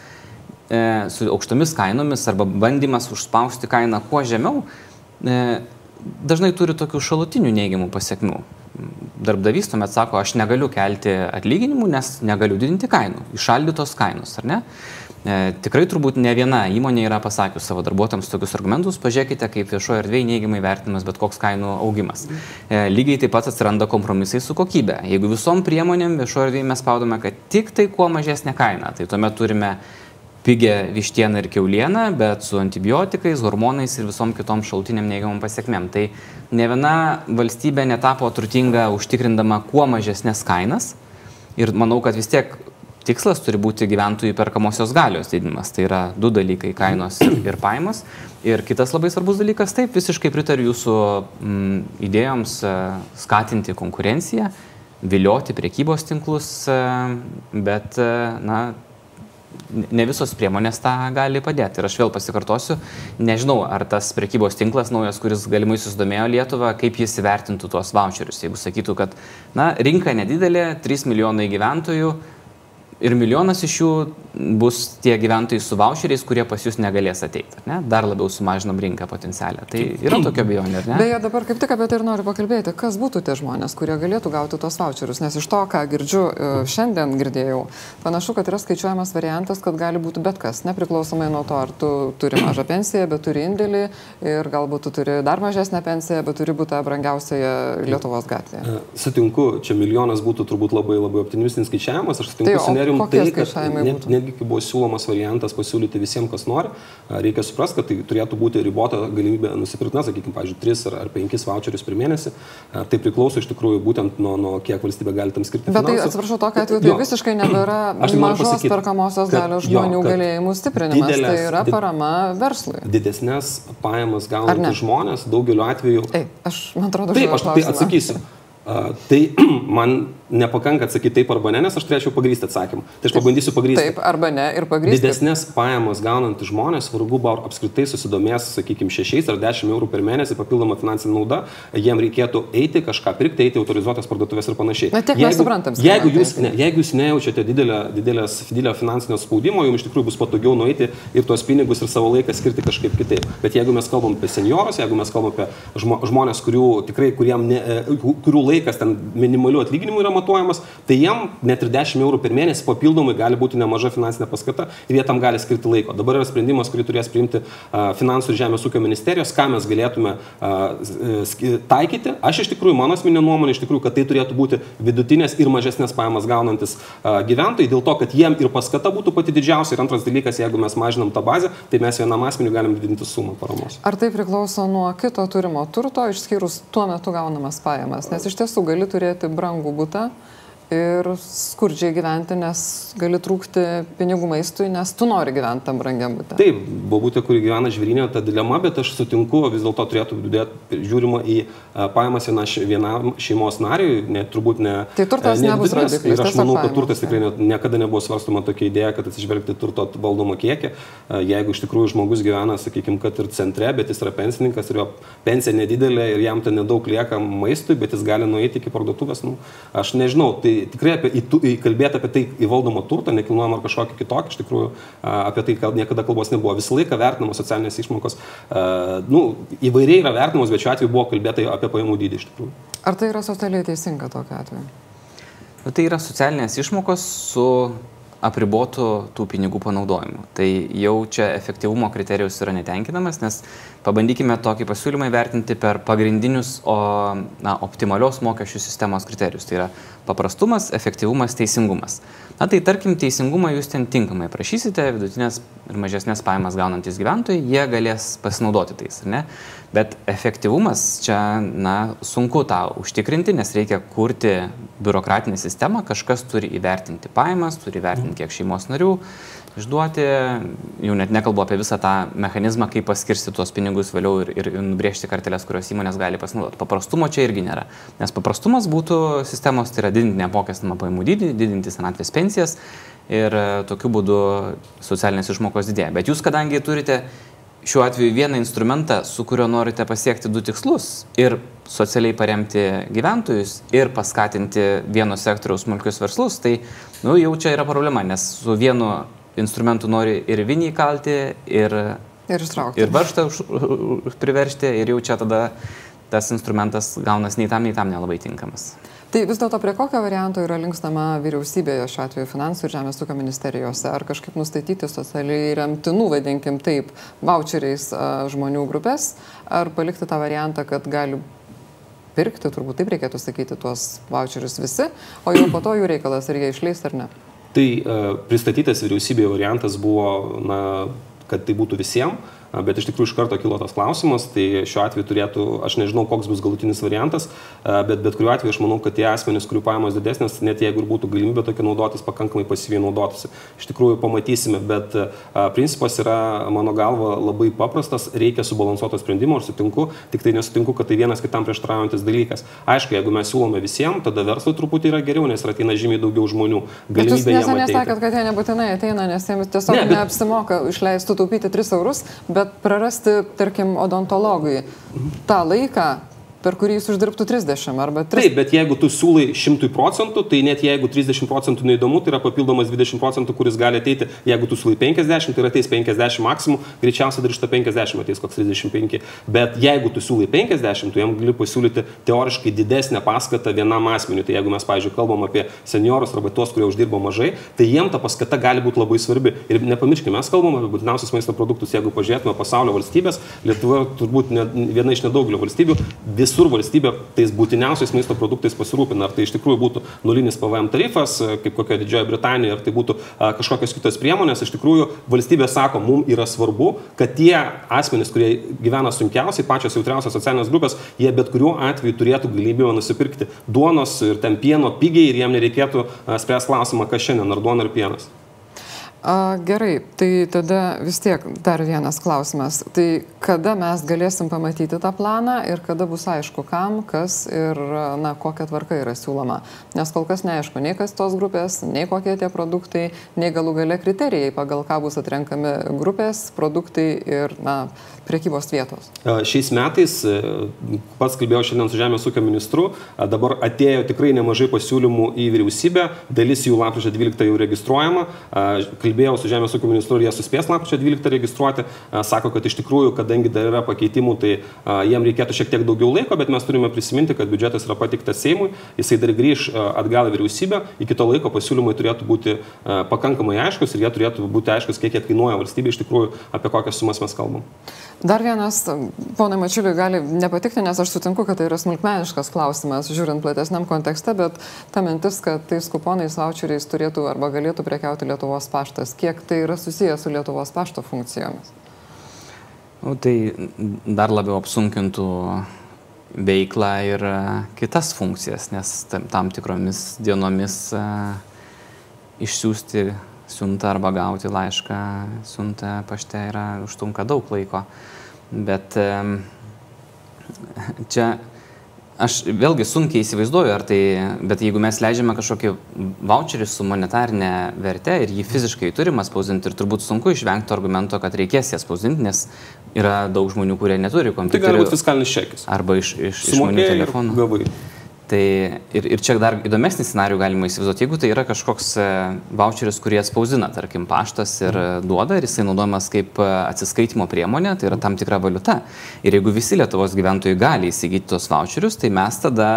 S4: e, su aukštomis kainomis arba bandymas užspausti kainą kuo žemiau, dažnai turi tokių šalutinių neigiamų pasiekmių. Darbdavys tuomet sako, aš negaliu kelti atlyginimų, nes negaliu didinti kainų, išaldytos kainos, ar ne? E, tikrai turbūt ne viena įmonė yra pasakius savo darbuotojams tokius argumentus, pažiūrėkite, kaip viešoje erdvėje neigiamai vertinamas bet koks kainų augimas. E, lygiai taip pat atsiranda kompromisai su kokybė. Jeigu visom priemonėm viešoje erdvėje mes spaudome, kad tik tai kuo mažesnė kaina, tai tuomet turime pigią vištieną ir keulieną, bet su antibiotikais, hormonais ir visom kitom šaltiniam neigiamam pasiekmėm. Tai ne viena valstybė netapo turtinga užtikrindama kuo mažesnės kainas. Ir manau, kad vis tiek tikslas turi būti gyventojų perkamosios galios didinimas. Tai yra du dalykai - kainos ir, pajamos. Ir kitas labai svarbus dalykas, taip, visiškai pritariu jūsų mm, idėjoms e, skatinti konkurenciją, vilioti priekybos tinklus, e, bet, e, na, ne visos priemonės tą gali padėti. Ir aš vėl pasikartosiu, nežinau, ar tas prekybos tinklas naujas, kuris galimai susidomėjo Lietuvą, kaip jis įvertintų tuos voucherius. Jeigu sakytų, kad na, rinka nedidelė, 3 milijonai gyventojų ir milijonas iš jų bus tie gyventojai su voucheriais, kurie pas jūs negalės ateiti. Ne? Dar labiau sumažinam rinką potencialią. Tai yra tokia abejonė, ar ne?
S2: Beje, dabar kaip tik apie tai ir noriu pakalbėti, kas būtų tie žmonės, kurie galėtų gauti tos voucherius, nes iš to, ką girdžiu, e, šiandien girdėjau, panašu, kad yra skaičiuojamas variantas, kad gali būti bet kas, nepriklausomai nuo to, ar tu turi mažą pensiją, bet turi indėlį ir galbūt tu turi dar mažesnę pensiją, bet turi būti brangiausioje Lietuvos gatvėje.
S3: E, Sutinku, čia milijonas būtų turbūt labai labai optimistinis skaičiavimas, aš sutinku
S2: Tai
S3: su
S2: o
S3: kriterijum
S2: Kokie
S3: tai, kad net, netgi kai buvo siūlomas variantas pasiūlyti visiems, kas nori, reikia suprasti, kad tai turėtų būti ribota galimybė nusipirkti, na, sakykime, pavyzdžiui, 3 ar, ar 5 voucherius per mėnesį. Tai priklauso iš tikrųjų būtent nuo, nuo kiek valstybė gali tam skirti.
S2: Bet tai
S3: finansų.
S2: atsiprašau, tokia atveju tai
S3: Jo.
S2: visiškai nebėra
S3: tai
S2: mažos
S3: pasakyt,
S2: perkamosios galios
S3: jo,
S2: žmonių
S3: kad
S2: galėjimų stiprinimas, tai
S3: didelės-
S2: yra
S3: did-
S2: parama verslui.
S3: Didesnės pajamas gaunantys žmonės daugeliu atveju
S2: Ei, aš, man atrodo,
S3: Taip, aš tai atsakysiu. Tai man nepakanka atsakyti taip arba ne, nes aš turėčiau pagrysti atsakymą. Tai aš pabandysiu pagrysti.
S2: Taip, arba ne, ir pagrysti.
S3: Didesnės pajamas gaunantys žmonės, vargu ar apskritai susidomės, sakykime, 6 ar 10 eurų per mėnesį papildoma finansinė nauda, jiem reikėtų eiti kažką pirkti, eiti autorizuotas parduotuvės ir panašiai.
S2: Na, tiek mes suprantam,
S3: Jeigu jūs, ne, jeigu jūs nejaučiate didelio, didelės, didelio finansinio spaudimo, jums iš tikrųjų bus patogiau nueiti ir tuos pinigus ir savo laiką skirti kažkaip kitaip. Bet jeigu mes kalbam apie seniorus, jeigu mes kalbam apie žmo, žmonės, kurių, tikrai, kuriem ne, e, kurių laikas ten minimaliu atlyginimu yra matuojamas, tai jiem net ir 10 eurų per mėnesį papildomai gali būti nemaža finansinė paskata ir jie tam gali skirti laiko. Dabar yra sprendimas, kurį turės priimti Finansų ir Žemės ūkio ministerijos, ką mes galėtume ski- taikyti. Aš iš tikrųjų, mano asmeninė nuomonė, iš tikrųjų, kad tai turėtų būti vidutinės ir mažesnės pajamas gaunantis gyventojai, dėl to, kad jiem ir paskata būtų pati didžiausia. Ir antras dalykas, jeigu mes mažinam tą bazę, tai mes vienam asmeniu galim didinti sumą paramos.
S2: Ar tai priklauso nuo kito turimo turto, išskyrus tuo metu gaunamas pajamas? Nes iš tiesų gali turėti brangų būtą ir skurdžiai gyventi, nes gali trūkti pinigų maistui, nes tu nori gyventi tam brangiam būtę.
S3: Taip, bobutė, kuri gyvena žvirinė, ta dilema, bet aš sutinku, vis dėlto turėtų būti žiūrima į pajamas vienam šeimos nariui, ne, turbūt ne.
S2: Tai turtas
S3: ne
S2: nebus
S3: vidutinės.
S2: rodiklis,
S3: Ir aš manau, kad turtas tikrai ne, niekada nebuvo svarstoma tokia idėja, kad atsižvelgti turto valdomą kiekį. Jeigu iš tikrųjų žmogus gyvena, sakykime, kad ir centre, bet jis yra pensininkas ir jo pensija nedidelė ir jam ten nedaug lieka maistui, bet jis gali nueiti iki parduotuvės, nu, aš nežinau, tai tikrai apie, į, kalbėti apie tai įvaldomą turtą, nekilnojamą ar kažkokį kitokį, iš tikrųjų apie tai kal- niekada kalbos nebuvo. Visą laiką vertinamos socialinės išmokos, a, nu, įvairiai yra vertinamos, bet šiuo atveju buvo kalbėta apie pajamų dydį iš tikrųjų.
S2: Ar tai yra socialiai teisinga tokia atveju?
S4: Nu, Tai yra socialinės išmokos su apribotų tų pinigų panaudojimu. Tai jau čia efektyvumo kriterijus yra netenkinamas, nes pabandykime tokį pasiūlymą įvertinti per pagrindinius o, na, optimalios mokesčių sistemos kriterijus. Tai yra paprastumas, efektyvumas, teisingumas. Na tai tarkim, teisingumą jūs ten tinkamai prašysite, vidutinės ir mažesnės pajamas gaunantis gyventojai, jie galės pasinaudoti tais, ar ne? Bet efektyvumas čia, na, sunku tą užtikrinti, nes reikia kurti biurokratinę sistemą, kažkas turi įvertinti pajamas, turi įvertinti, kiek šeimos narių išduoti, jau net nekalbu apie visą tą mechanizmą, kaip paskirsti tuos pinigus vėliau ir, ir nubrėžti kartelės, kurios įmonės gali pasinaudoti. Paprastumo čia irgi nėra, nes paprastumas būtų sistemos, tai yra didinti neapmokestinamą pajamų dydį, didinti senatvės pensijas ir tokiu būdu socialinės išmokos didėja. Bet jūs, kadangi turite šiuo atveju vieną instrumentą, su kuriuo norite pasiekti du tikslus - ir socialiai paremti gyventojus, ir paskatinti vieno sektoriaus smulkius verslus, tai nu, jau čia yra problema, nes su vienu instrumentu nori ir vinį kalti, ir,
S2: Ir ištraukti.
S4: ir varštą priversti, ir jau čia tada tas instrumentas gaunas nei tam, nei tam nelabai tinkamas.
S2: Tai vis dėlto prie kokio varianto yra linkstama vyriausybėje šiuo atveju finansų ir žemės ūkio ministerijose? Ar kažkaip nustatyti socialiai remtinų, vadinkim taip, voucheriais žmonių grupės, ar palikti tą variantą, kad gali pirkti, turbūt taip reikėtų sakyti, tuos voucherius visi, o jau po to jų reikalas, ar jie išleis ar ne?
S3: Tai pristatytas vyriausybėje variantas buvo, na, kad tai būtų visiems, bet iš tikrųjų iš karto kilo tas klausimas, tai šiuo atveju turėtų, aš nežinau, koks bus galutinis variantas, bet bet kuriuo atveju aš manau, kad tie asmenys, kurių pajamos didesnės, net jeigu ir būtų galimybė tokia naudotis, pakankamai pasyviai naudotųsi. Iš tikrųjų pamatysime, bet principas yra, mano galva, labai paprastas, reikia subalansuoto sprendimo ir sutinku, tik tai nesutinku, kad tai vienas kitam prieštaraujantis dalykas. Aišku, jeigu mes siūlome visiems, tada verslui truputį yra geriau, nes ateina žymiai daugiau žmonių.
S2: Jūs
S3: Galimybė jiem
S2: neseniai
S3: ateiti.
S2: sakėt, kad jie nebūtinai ateina, nes jiems tiesiog
S3: ne, bet-
S2: neapsimoka išleisti taupyti 3 eurus, bet prarasti, tarkim, odontologui tą laiką, per kurį jis uždirbtų 30 arba 3.
S3: Taip, bet jeigu tu siūlai 100 procentų, tai net jeigu 30 procentų neįdomu, tai yra papildomas 20 procentų, kuris gali ateiti. Jeigu tu siūlai 50, tai ateis 50 maksimum, greičiausiai dar iš to 50 ateis koks 35. Bet jeigu tu siūlai 50, tu jam gali pasiūlyti teoriškai didesnę paskatą vienam asmeniui. Tai jeigu mes, pavyzdžiui, kalbam apie seniorus arba tuos, kurie uždirba mažai, tai jiem ta paskata gali būti labai svarbi. Ir nepamirškime, mes kalbam apie būtiniausius maisto produktus. Jeigu pažiūrėtume pasaulio valstybės, Lietuva turbūt ne, viena iš nedaugelio valstybių, vis visur valstybė tais būtiniausiais maisto produktais pasirūpina. Ar tai iš tikrųjų būtų nulinis PVM tarifas, kaip kokia Didžioji Britanija, ar tai būtų kažkokios kitos priemonės. Iš tikrųjų, valstybė sako, mums yra svarbu, kad tie asmenys, kurie gyvena sunkiausiai, pačios jautriausios socialinės grupės, jie bet kuriuo atveju turėtų galimybę nusipirkti duonos ir ten pieno pigiai ir jiem nereikėtų spręs klausimą, kas šiandien, ar duona ar pienas.
S2: A, gerai, tai tada vis tiek dar vienas klausimas. Tai kada mes galėsim pamatyti tą planą ir kada bus aišku, kam, kas ir na, kokia tvarka yra siūloma. Nes kol kas neaišku, nei kas tos grupės, nei kokie tie produktai, nei galų gale kriterijai, pagal ką bus atrenkami grupės, produktai ir na, priekybos vietos.
S3: Šiais metais, e, pats kalbėjau šiandien su Žemės ūkio ministru, dabar atėjo tikrai nemažai pasiūlymų į vyriausybę, dalis jų lapkričio 12 jau registruojama. Kalbėjau kalbėjau su Žemės ūkio ministru ir jie suspės lapkričio 12 registruoti, sako, kad iš tikrųjų, kadangi dar yra pakeitimų, tai jiem reikėtų šiek tiek daugiau laiko, bet mes turime prisiminti, kad biudžetas yra patiktas Seimui, jisai dar grįž atgal į vyriausybę, iki to laiko pasiūlymai turėtų būti pakankamai aiškus ir jie turėtų būti aiškus, kiek jie kainuoja valstybė iš tikrųjų, apie kokias sumas mes kalbam.
S2: Dar vienas, ponai Mačiuliui, gali nepatikti, nes aš sutinku, kad tai yra smulkmeniškas klausimas, žiūrint platesniam kontekste, bet ta mintis, kad tais kuponais, voucheriais turėtų arba galėtų prekiauti Lietuvos paštas, kiek tai yra susijęs su Lietuvos pašto funkcijomis?
S4: Nu, tai dar labiau apsunkintų veiklą ir e, kitas funkcijas, nes tam tikromis dienomis e, išsiųsti siuntą arba gauti laišką siuntą pašte yra užtrunka daug laiko. Bet čia aš vėlgi sunkiai įsivaizduoju, ar tai, bet jeigu mes leidžiame kažkokį voucherį su monetarinė verte ir jį fiziškai turime spausdinti ir turbūt sunku išvengti argumento, kad reikės ją spausdinti, nes yra daug žmonių, kurie neturi kompiuterio.
S3: Tai gali būti fiskalinis čekis.
S4: Arba iš, iš, iš telefonų.
S3: Gavai.
S4: Tai ir, ir čia dar įdomesnį scenarių galima įsivaizduoti, jeigu tai yra kažkoks e, voucheris, kurį atspausdina, tarkim, paštas ir duoda ir jisai naudojamas kaip e, atsiskaitimo priemonė, tai yra tam tikra valiuta. Ir jeigu visi Lietuvos gyventojai gali įsigyti tos voucherius, tai mes tada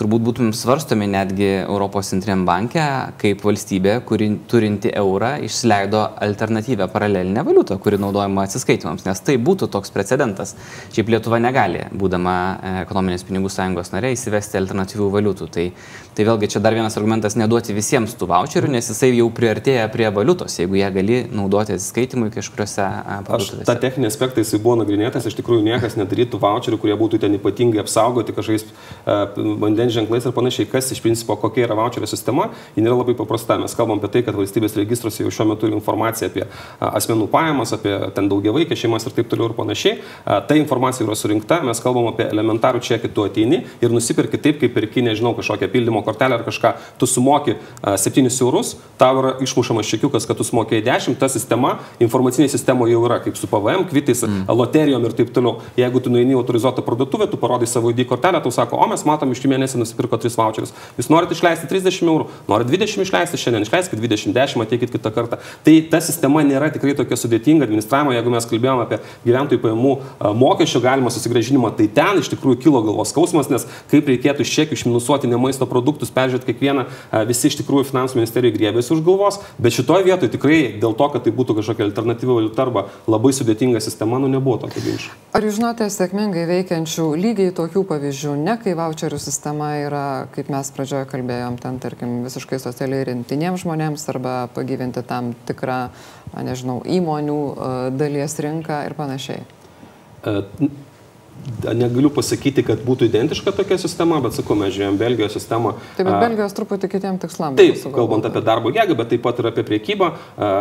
S4: turbūt būtumėm svarstomi netgi Europos centriniam banke, kaip valstybė, kuri turinti eurą, išleido alternatyvę paralelinę valiutą, kuri naudojama atsiskaitimams, nes tai būtų toks precedentas. Šiaip Lietuva negali, būdama e, ekonominės pinigų sąjungos narė, įsivesti alternatyvių valiutų. Tai, tai vėlgi čia dar vienas argumentas neduoti visiems tų voucherių, nes jisai jau priartėja prie valiutos, jeigu jie gali naudoti atsiskaitimui kažkuriuose
S3: e, parduotuvėse. Ta techninė aspektai jisai buvo nagrinėtas, iš tikrųjų niekas nedarytų voucherių, kurie būtų ten ypatingai apsaugoti kažkokiais uh, vandens asmens ženklais ir panašiai, kas iš principo kokia yra voucherio sistema, ji nėra labai paprasta. Mes kalbam apie tai, kad valstybės registruose jau šiuo metu turi informaciją apie asmenų pajamas, apie ten daugiavaikės šeimas ir taip toliau ir panašiai. Ta informacija yra surinkta, mes kalbam apie elementarų čekį, tu ateini ir nusipirki taip, kaip perki, nežinau, kažkokią pildymo kortelę ar kažką, tu sumoki 7 eurus, tau yra išmušamas čekiukas, kad tu sumokėjai 10, ta sistema, informacinė sistema jau yra, kaip su PVM, kvitais, mm. loterijom ir taip toliau. Jeigu tu nueini autorizuotą parduotuvę, tu parodai savo ID kortelę, tu sako, o mes matom iš mėnesį nusipirko 3 voucherius. Jūs norite išleisti 30 eurų, norite 20 išleisti šiandien, išleiskite 20, 10, ateikit kitą kartą. Tai ta sistema nėra tikrai tokia sudėtinga administravimo, jeigu mes kalbėjome apie gyventojų pajamų mokesčio galimą susigražinimą, tai ten iš tikrųjų kilo galvos skausmas, nes kaip reikėtų iš čekių išminusuoti ne maisto produktus, peržiūrėti kiekvieną, visi iš tikrųjų finansų ministerijai grėbėsi už galvos, bet šitoje vietoje tikrai dėl to, kad tai būtų kažkokia alternatyvi valiuta arba labai sudėtinga sistema, nu nebuvo tokio ginčio.
S2: Ar jūs žinote sėkmingai veikiančių lygiai tokių pavyzdžių, ne kai voucherių sistema yra, kaip mes pradžioje kalbėjom, ten, tarkim, visiškai socialiai rintiniems žmonėms arba pagyvinti tam tikrą, nežinau, įmonių dalies rinką ir panašiai.
S3: Negaliu pasakyti, kad būtų identiška tokia sistema, bet sakau, mes žiūrėjom Belgijos sistemą.
S2: Taip, bet Belgijos truputį kitiem tikslam.
S3: Taip, kalbant apie darbo jėgą, bet taip pat ir apie priekybą.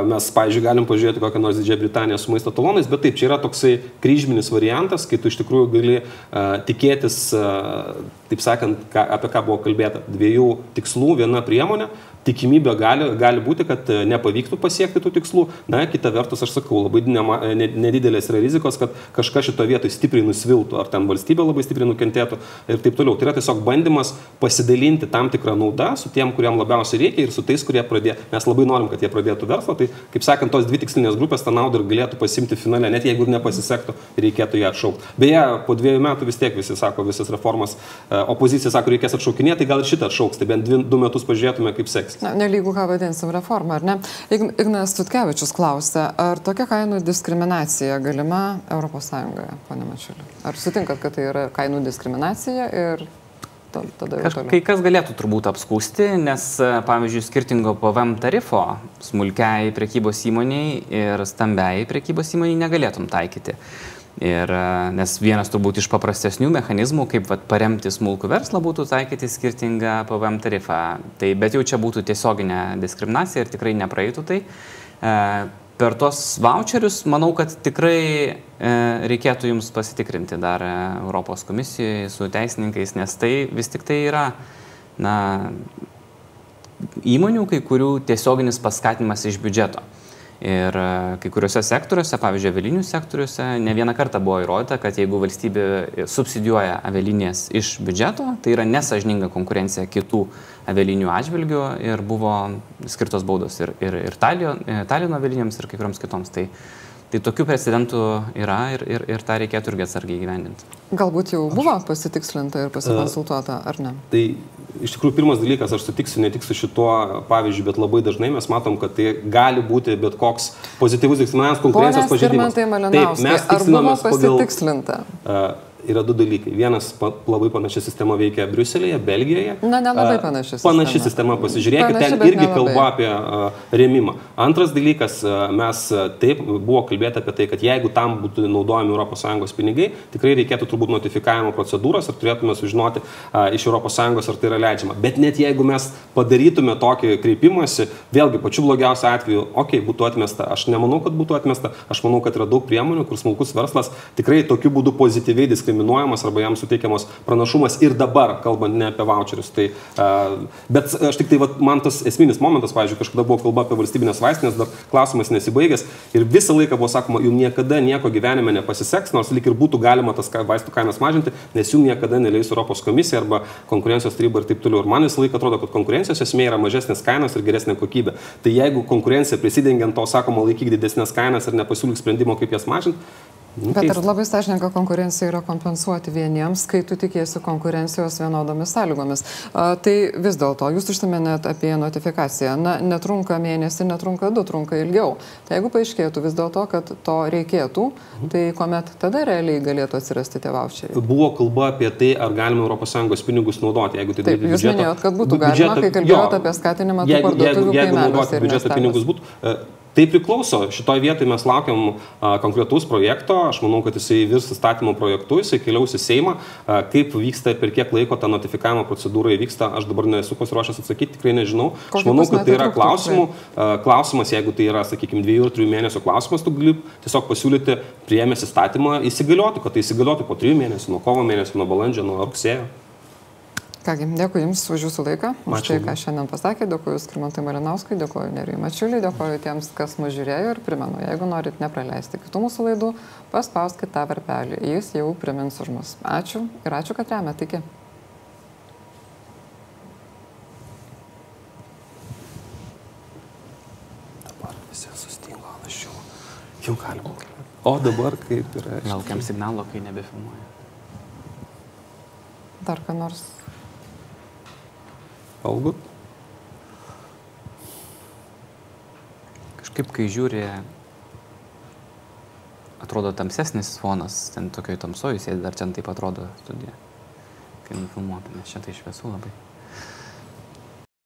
S3: Mes, pavyzdžiui, galim pažiūrėti kokią nors Didžiąją Britaniją su maisto talonais, bet taip, čia yra toksai kryžminis variantas, kai tu iš tikrųjų gali tikėtis, taip sakant, ką, apie ką buvo kalbėta, dviejų tikslų, viena priemonė. Tikimybė gali, gali būti, kad e, nepavyktų pasiekti tų tikslų. Na, kita vertus, aš sakau, labai nema, e, nedidelės yra rizikos, kad kažkas šito vietoje stipriai nusviltų, ar ten valstybė labai stipriai nukentėtų ir taip toliau. Tai yra tiesiog bandymas pasidalinti tam tikrą naudą su tiem, kuriem labiausiai reikia ir su tais, kurie pradėjo. Mes labai norim, kad jie pradėtų verslą. Tai, kaip sakant, tos dvi tikslinės grupės tą naudą ir galėtų pasimti finale, net jeigu ir nepasisektų, reikėtų ją atšaukti. Beje, po dviejų metų vis tiek visi sako, visas reformas, e, opozicija sako, reikės atšaukinėti, tai gal ir šitą atšauks, tai bent dvi, du metus pažiūrėtume, kaip didesnis.
S2: Na, nelygų ką vadinsim reformą, ar ne? Ign- Ignas Tutkevičius klausė, ar tokia kainų diskriminacija galima ES, ponė Mačiulė? Ar sutinkat, kad tai yra kainų diskriminacija ir ta- tada jau
S4: kai kas galėtų turbūt apskūsti, nes, pavyzdžiui, skirtingo PVM tarifo smulkiai prekybos įmoniai ir stambiai prekybos įmoniai negalėtum taikyti. Ir, e, nes vienas turbūt iš paprastesnių mechanizmų, kaip vat, paremti smulkų verslą, būtų taikyti skirtingą PVM tarifą. Tai, bet jau čia būtų tiesioginė diskriminacija ir tikrai nepraeitų tai. E, per tos voucherius manau, kad tikrai e, reikėtų jums pasitikrinti dar e, Europos komisijoje su teisininkais, nes tai vis tik tai yra na, įmonių, kai kurių tiesioginis paskatinimas iš biudžeto. Ir e, kai kuriuose sektoriuose, pavyzdžiui, avelinių sektoriuose, ne vieną kartą buvo įrodyta, kad jeigu valstybė subsidijuoja avialinijas iš biudžeto, tai yra nesažininga konkurencija kitų avialinių atžvilgių ir buvo skirtos baudos ir, ir, ir e, Talino avialiniams, ir kai kurioms kitoms. Tai, tai tokių precedentų yra ir, ir, ir tą reikėtų irgi atsargiai gyvendinti.
S2: Galbūt jau buvo pasitikslinta ir pasikonsultuota, ar ne?
S3: Tai iš tikrųjų pirmas dalykas, aš sutiksiu ne tik su šituo pavyzdžiu, bet labai dažnai mes matom, kad tai gali būti bet koks pozityvus diskriminavimas konkurencijos pažeidimas.
S2: Ar buvo
S3: tikslinamės pagal-
S2: pasitikslinta?
S3: Uh, yra du dalykai. Vienas pa, labai panaši sistema veikia Briuselėje, Belgijoje.
S2: Na, nelabai panaši
S3: Panaši
S2: sistema.
S3: sistema, pasižiūrėkit,
S2: Panaši,
S3: ten irgi
S2: nelabai.
S3: kalba apie a, remimą. Antras dalykas, a, mes taip buvo kalbėta apie tai, kad jeigu tam būtų naudojami ES pinigai, tikrai reikėtų turbūt notifikavimo procedūros ir turėtume sužinoti a, iš ES, ar tai yra leidžiama. Bet net jeigu mes padarytume tokį kreipimąsi, vėlgi pačiu blogiausiu atveju, okei, okay, būtų atmesta. Aš nemanau, kad būtų atmesta. Aš manau, kad yra daug priemonių, kur smulkus verslas tikrai tokiu būdu pozityviai diskriminuojamas arba jam suteikiamas pranašumas ir dabar, kalbant ne apie voucherius. Tai, uh, bet aš tik tai, vat, man tas esminis momentas, pavyzdžiui, kažkada buvo kalba apie valstybinės vaistinės, dar klausimas nesibaigęs ir visą laiką buvo sakoma, jums niekada nieko gyvenime nepasiseks, nors lyg ir būtų galima tas vaistų kainas mažinti, nes jums niekada neleis Europos komisija arba konkurencijos taryba ir taip toliau. Ir man visą laiką atrodo, kad konkurencijos esmė yra mažesnės kainos ir geresnė kokybė. Tai jeigu konkurencija prisidengiant to, sakoma, laikyk didesnės kainas ir nepasiūlyk sprendimo, kaip jas mažinti,
S2: Bet ar
S3: keista.
S2: labai sąžininga konkurencija yra kompensuoti vieniems, kai tu tikėsi konkurencijos vienodomis sąlygomis? A, tai vis dėlto, jūs užsiminėt apie notifikaciją. Na, netrunka mėnesį, netrunka du, trunka ilgiau. Tai jeigu paaiškėtų vis dėlto, kad to reikėtų, tai kuomet tada realiai galėtų atsirasti tie voucheriai?
S3: Buvo kalba apie tai, ar galima ES pinigus naudoti, jeigu tai
S2: Taip, jūs
S3: biudžeto-
S2: minėjot, kad būtų galima, kai kalbėjot
S3: jo,
S2: apie skatinimą tų
S3: jeigu,
S2: parduotuvių
S3: jeigu, jeigu
S2: kaimeliuose
S3: naudoti biudžeto pinigus būtų. e, Tai priklauso, šitoje vietoje mes laukiam a, konkretaus projekto, aš manau, kad jisai virs įstatymo projektu, jisai keliaus į Seimą, a, kaip vyksta ir per kiek laiko ta notifikavimo procedūra įvyksta, aš dabar nesu pasiruošęs atsakyti, tikrai nežinau. Aš
S2: Kokį
S3: manau, kad tai yra klausimų, a, klausimas, jeigu tai yra, sakykime, dviejų ar trijų mėnesių klausimas, tu gali tiesiog pasiūlyti priemęs įstatymą įsigaliotų, kad tai įsigaliotų po trijų mėnesių, nuo kovo mėnesio, nuo balandžio, nuo rugsėjo.
S2: Kągi, dėkui Jums už Jūsų laiką, už
S3: Ačiū
S2: tai, ką šiandien pasakė, dėkuoju Skirmantai Malinauskui, dėkuoju Nerijui Mačiuliui, dėkuoju tiems, kas mus žiūrėjo ir primenu, jeigu norit nepraleisti kitų mūsų laidų, paspauskite tą varpelį, jis jau primins už mus. Ačiū ir ačiū, kad remėte, iki.
S3: Dabar visi sustingo, aš jau, jau galima. O dabar kaip yra.
S4: Laukiam signalo, kai nebefilmuoja.
S2: Dar ką nors.
S3: Algut?
S4: Kažkaip, kai žiūri, atrodo tamsesnis fonas, ten tokioj tamsoj, sėdi dar ten taip atrodo studija, kai nufilmuota, nes čia tai šviesu labai.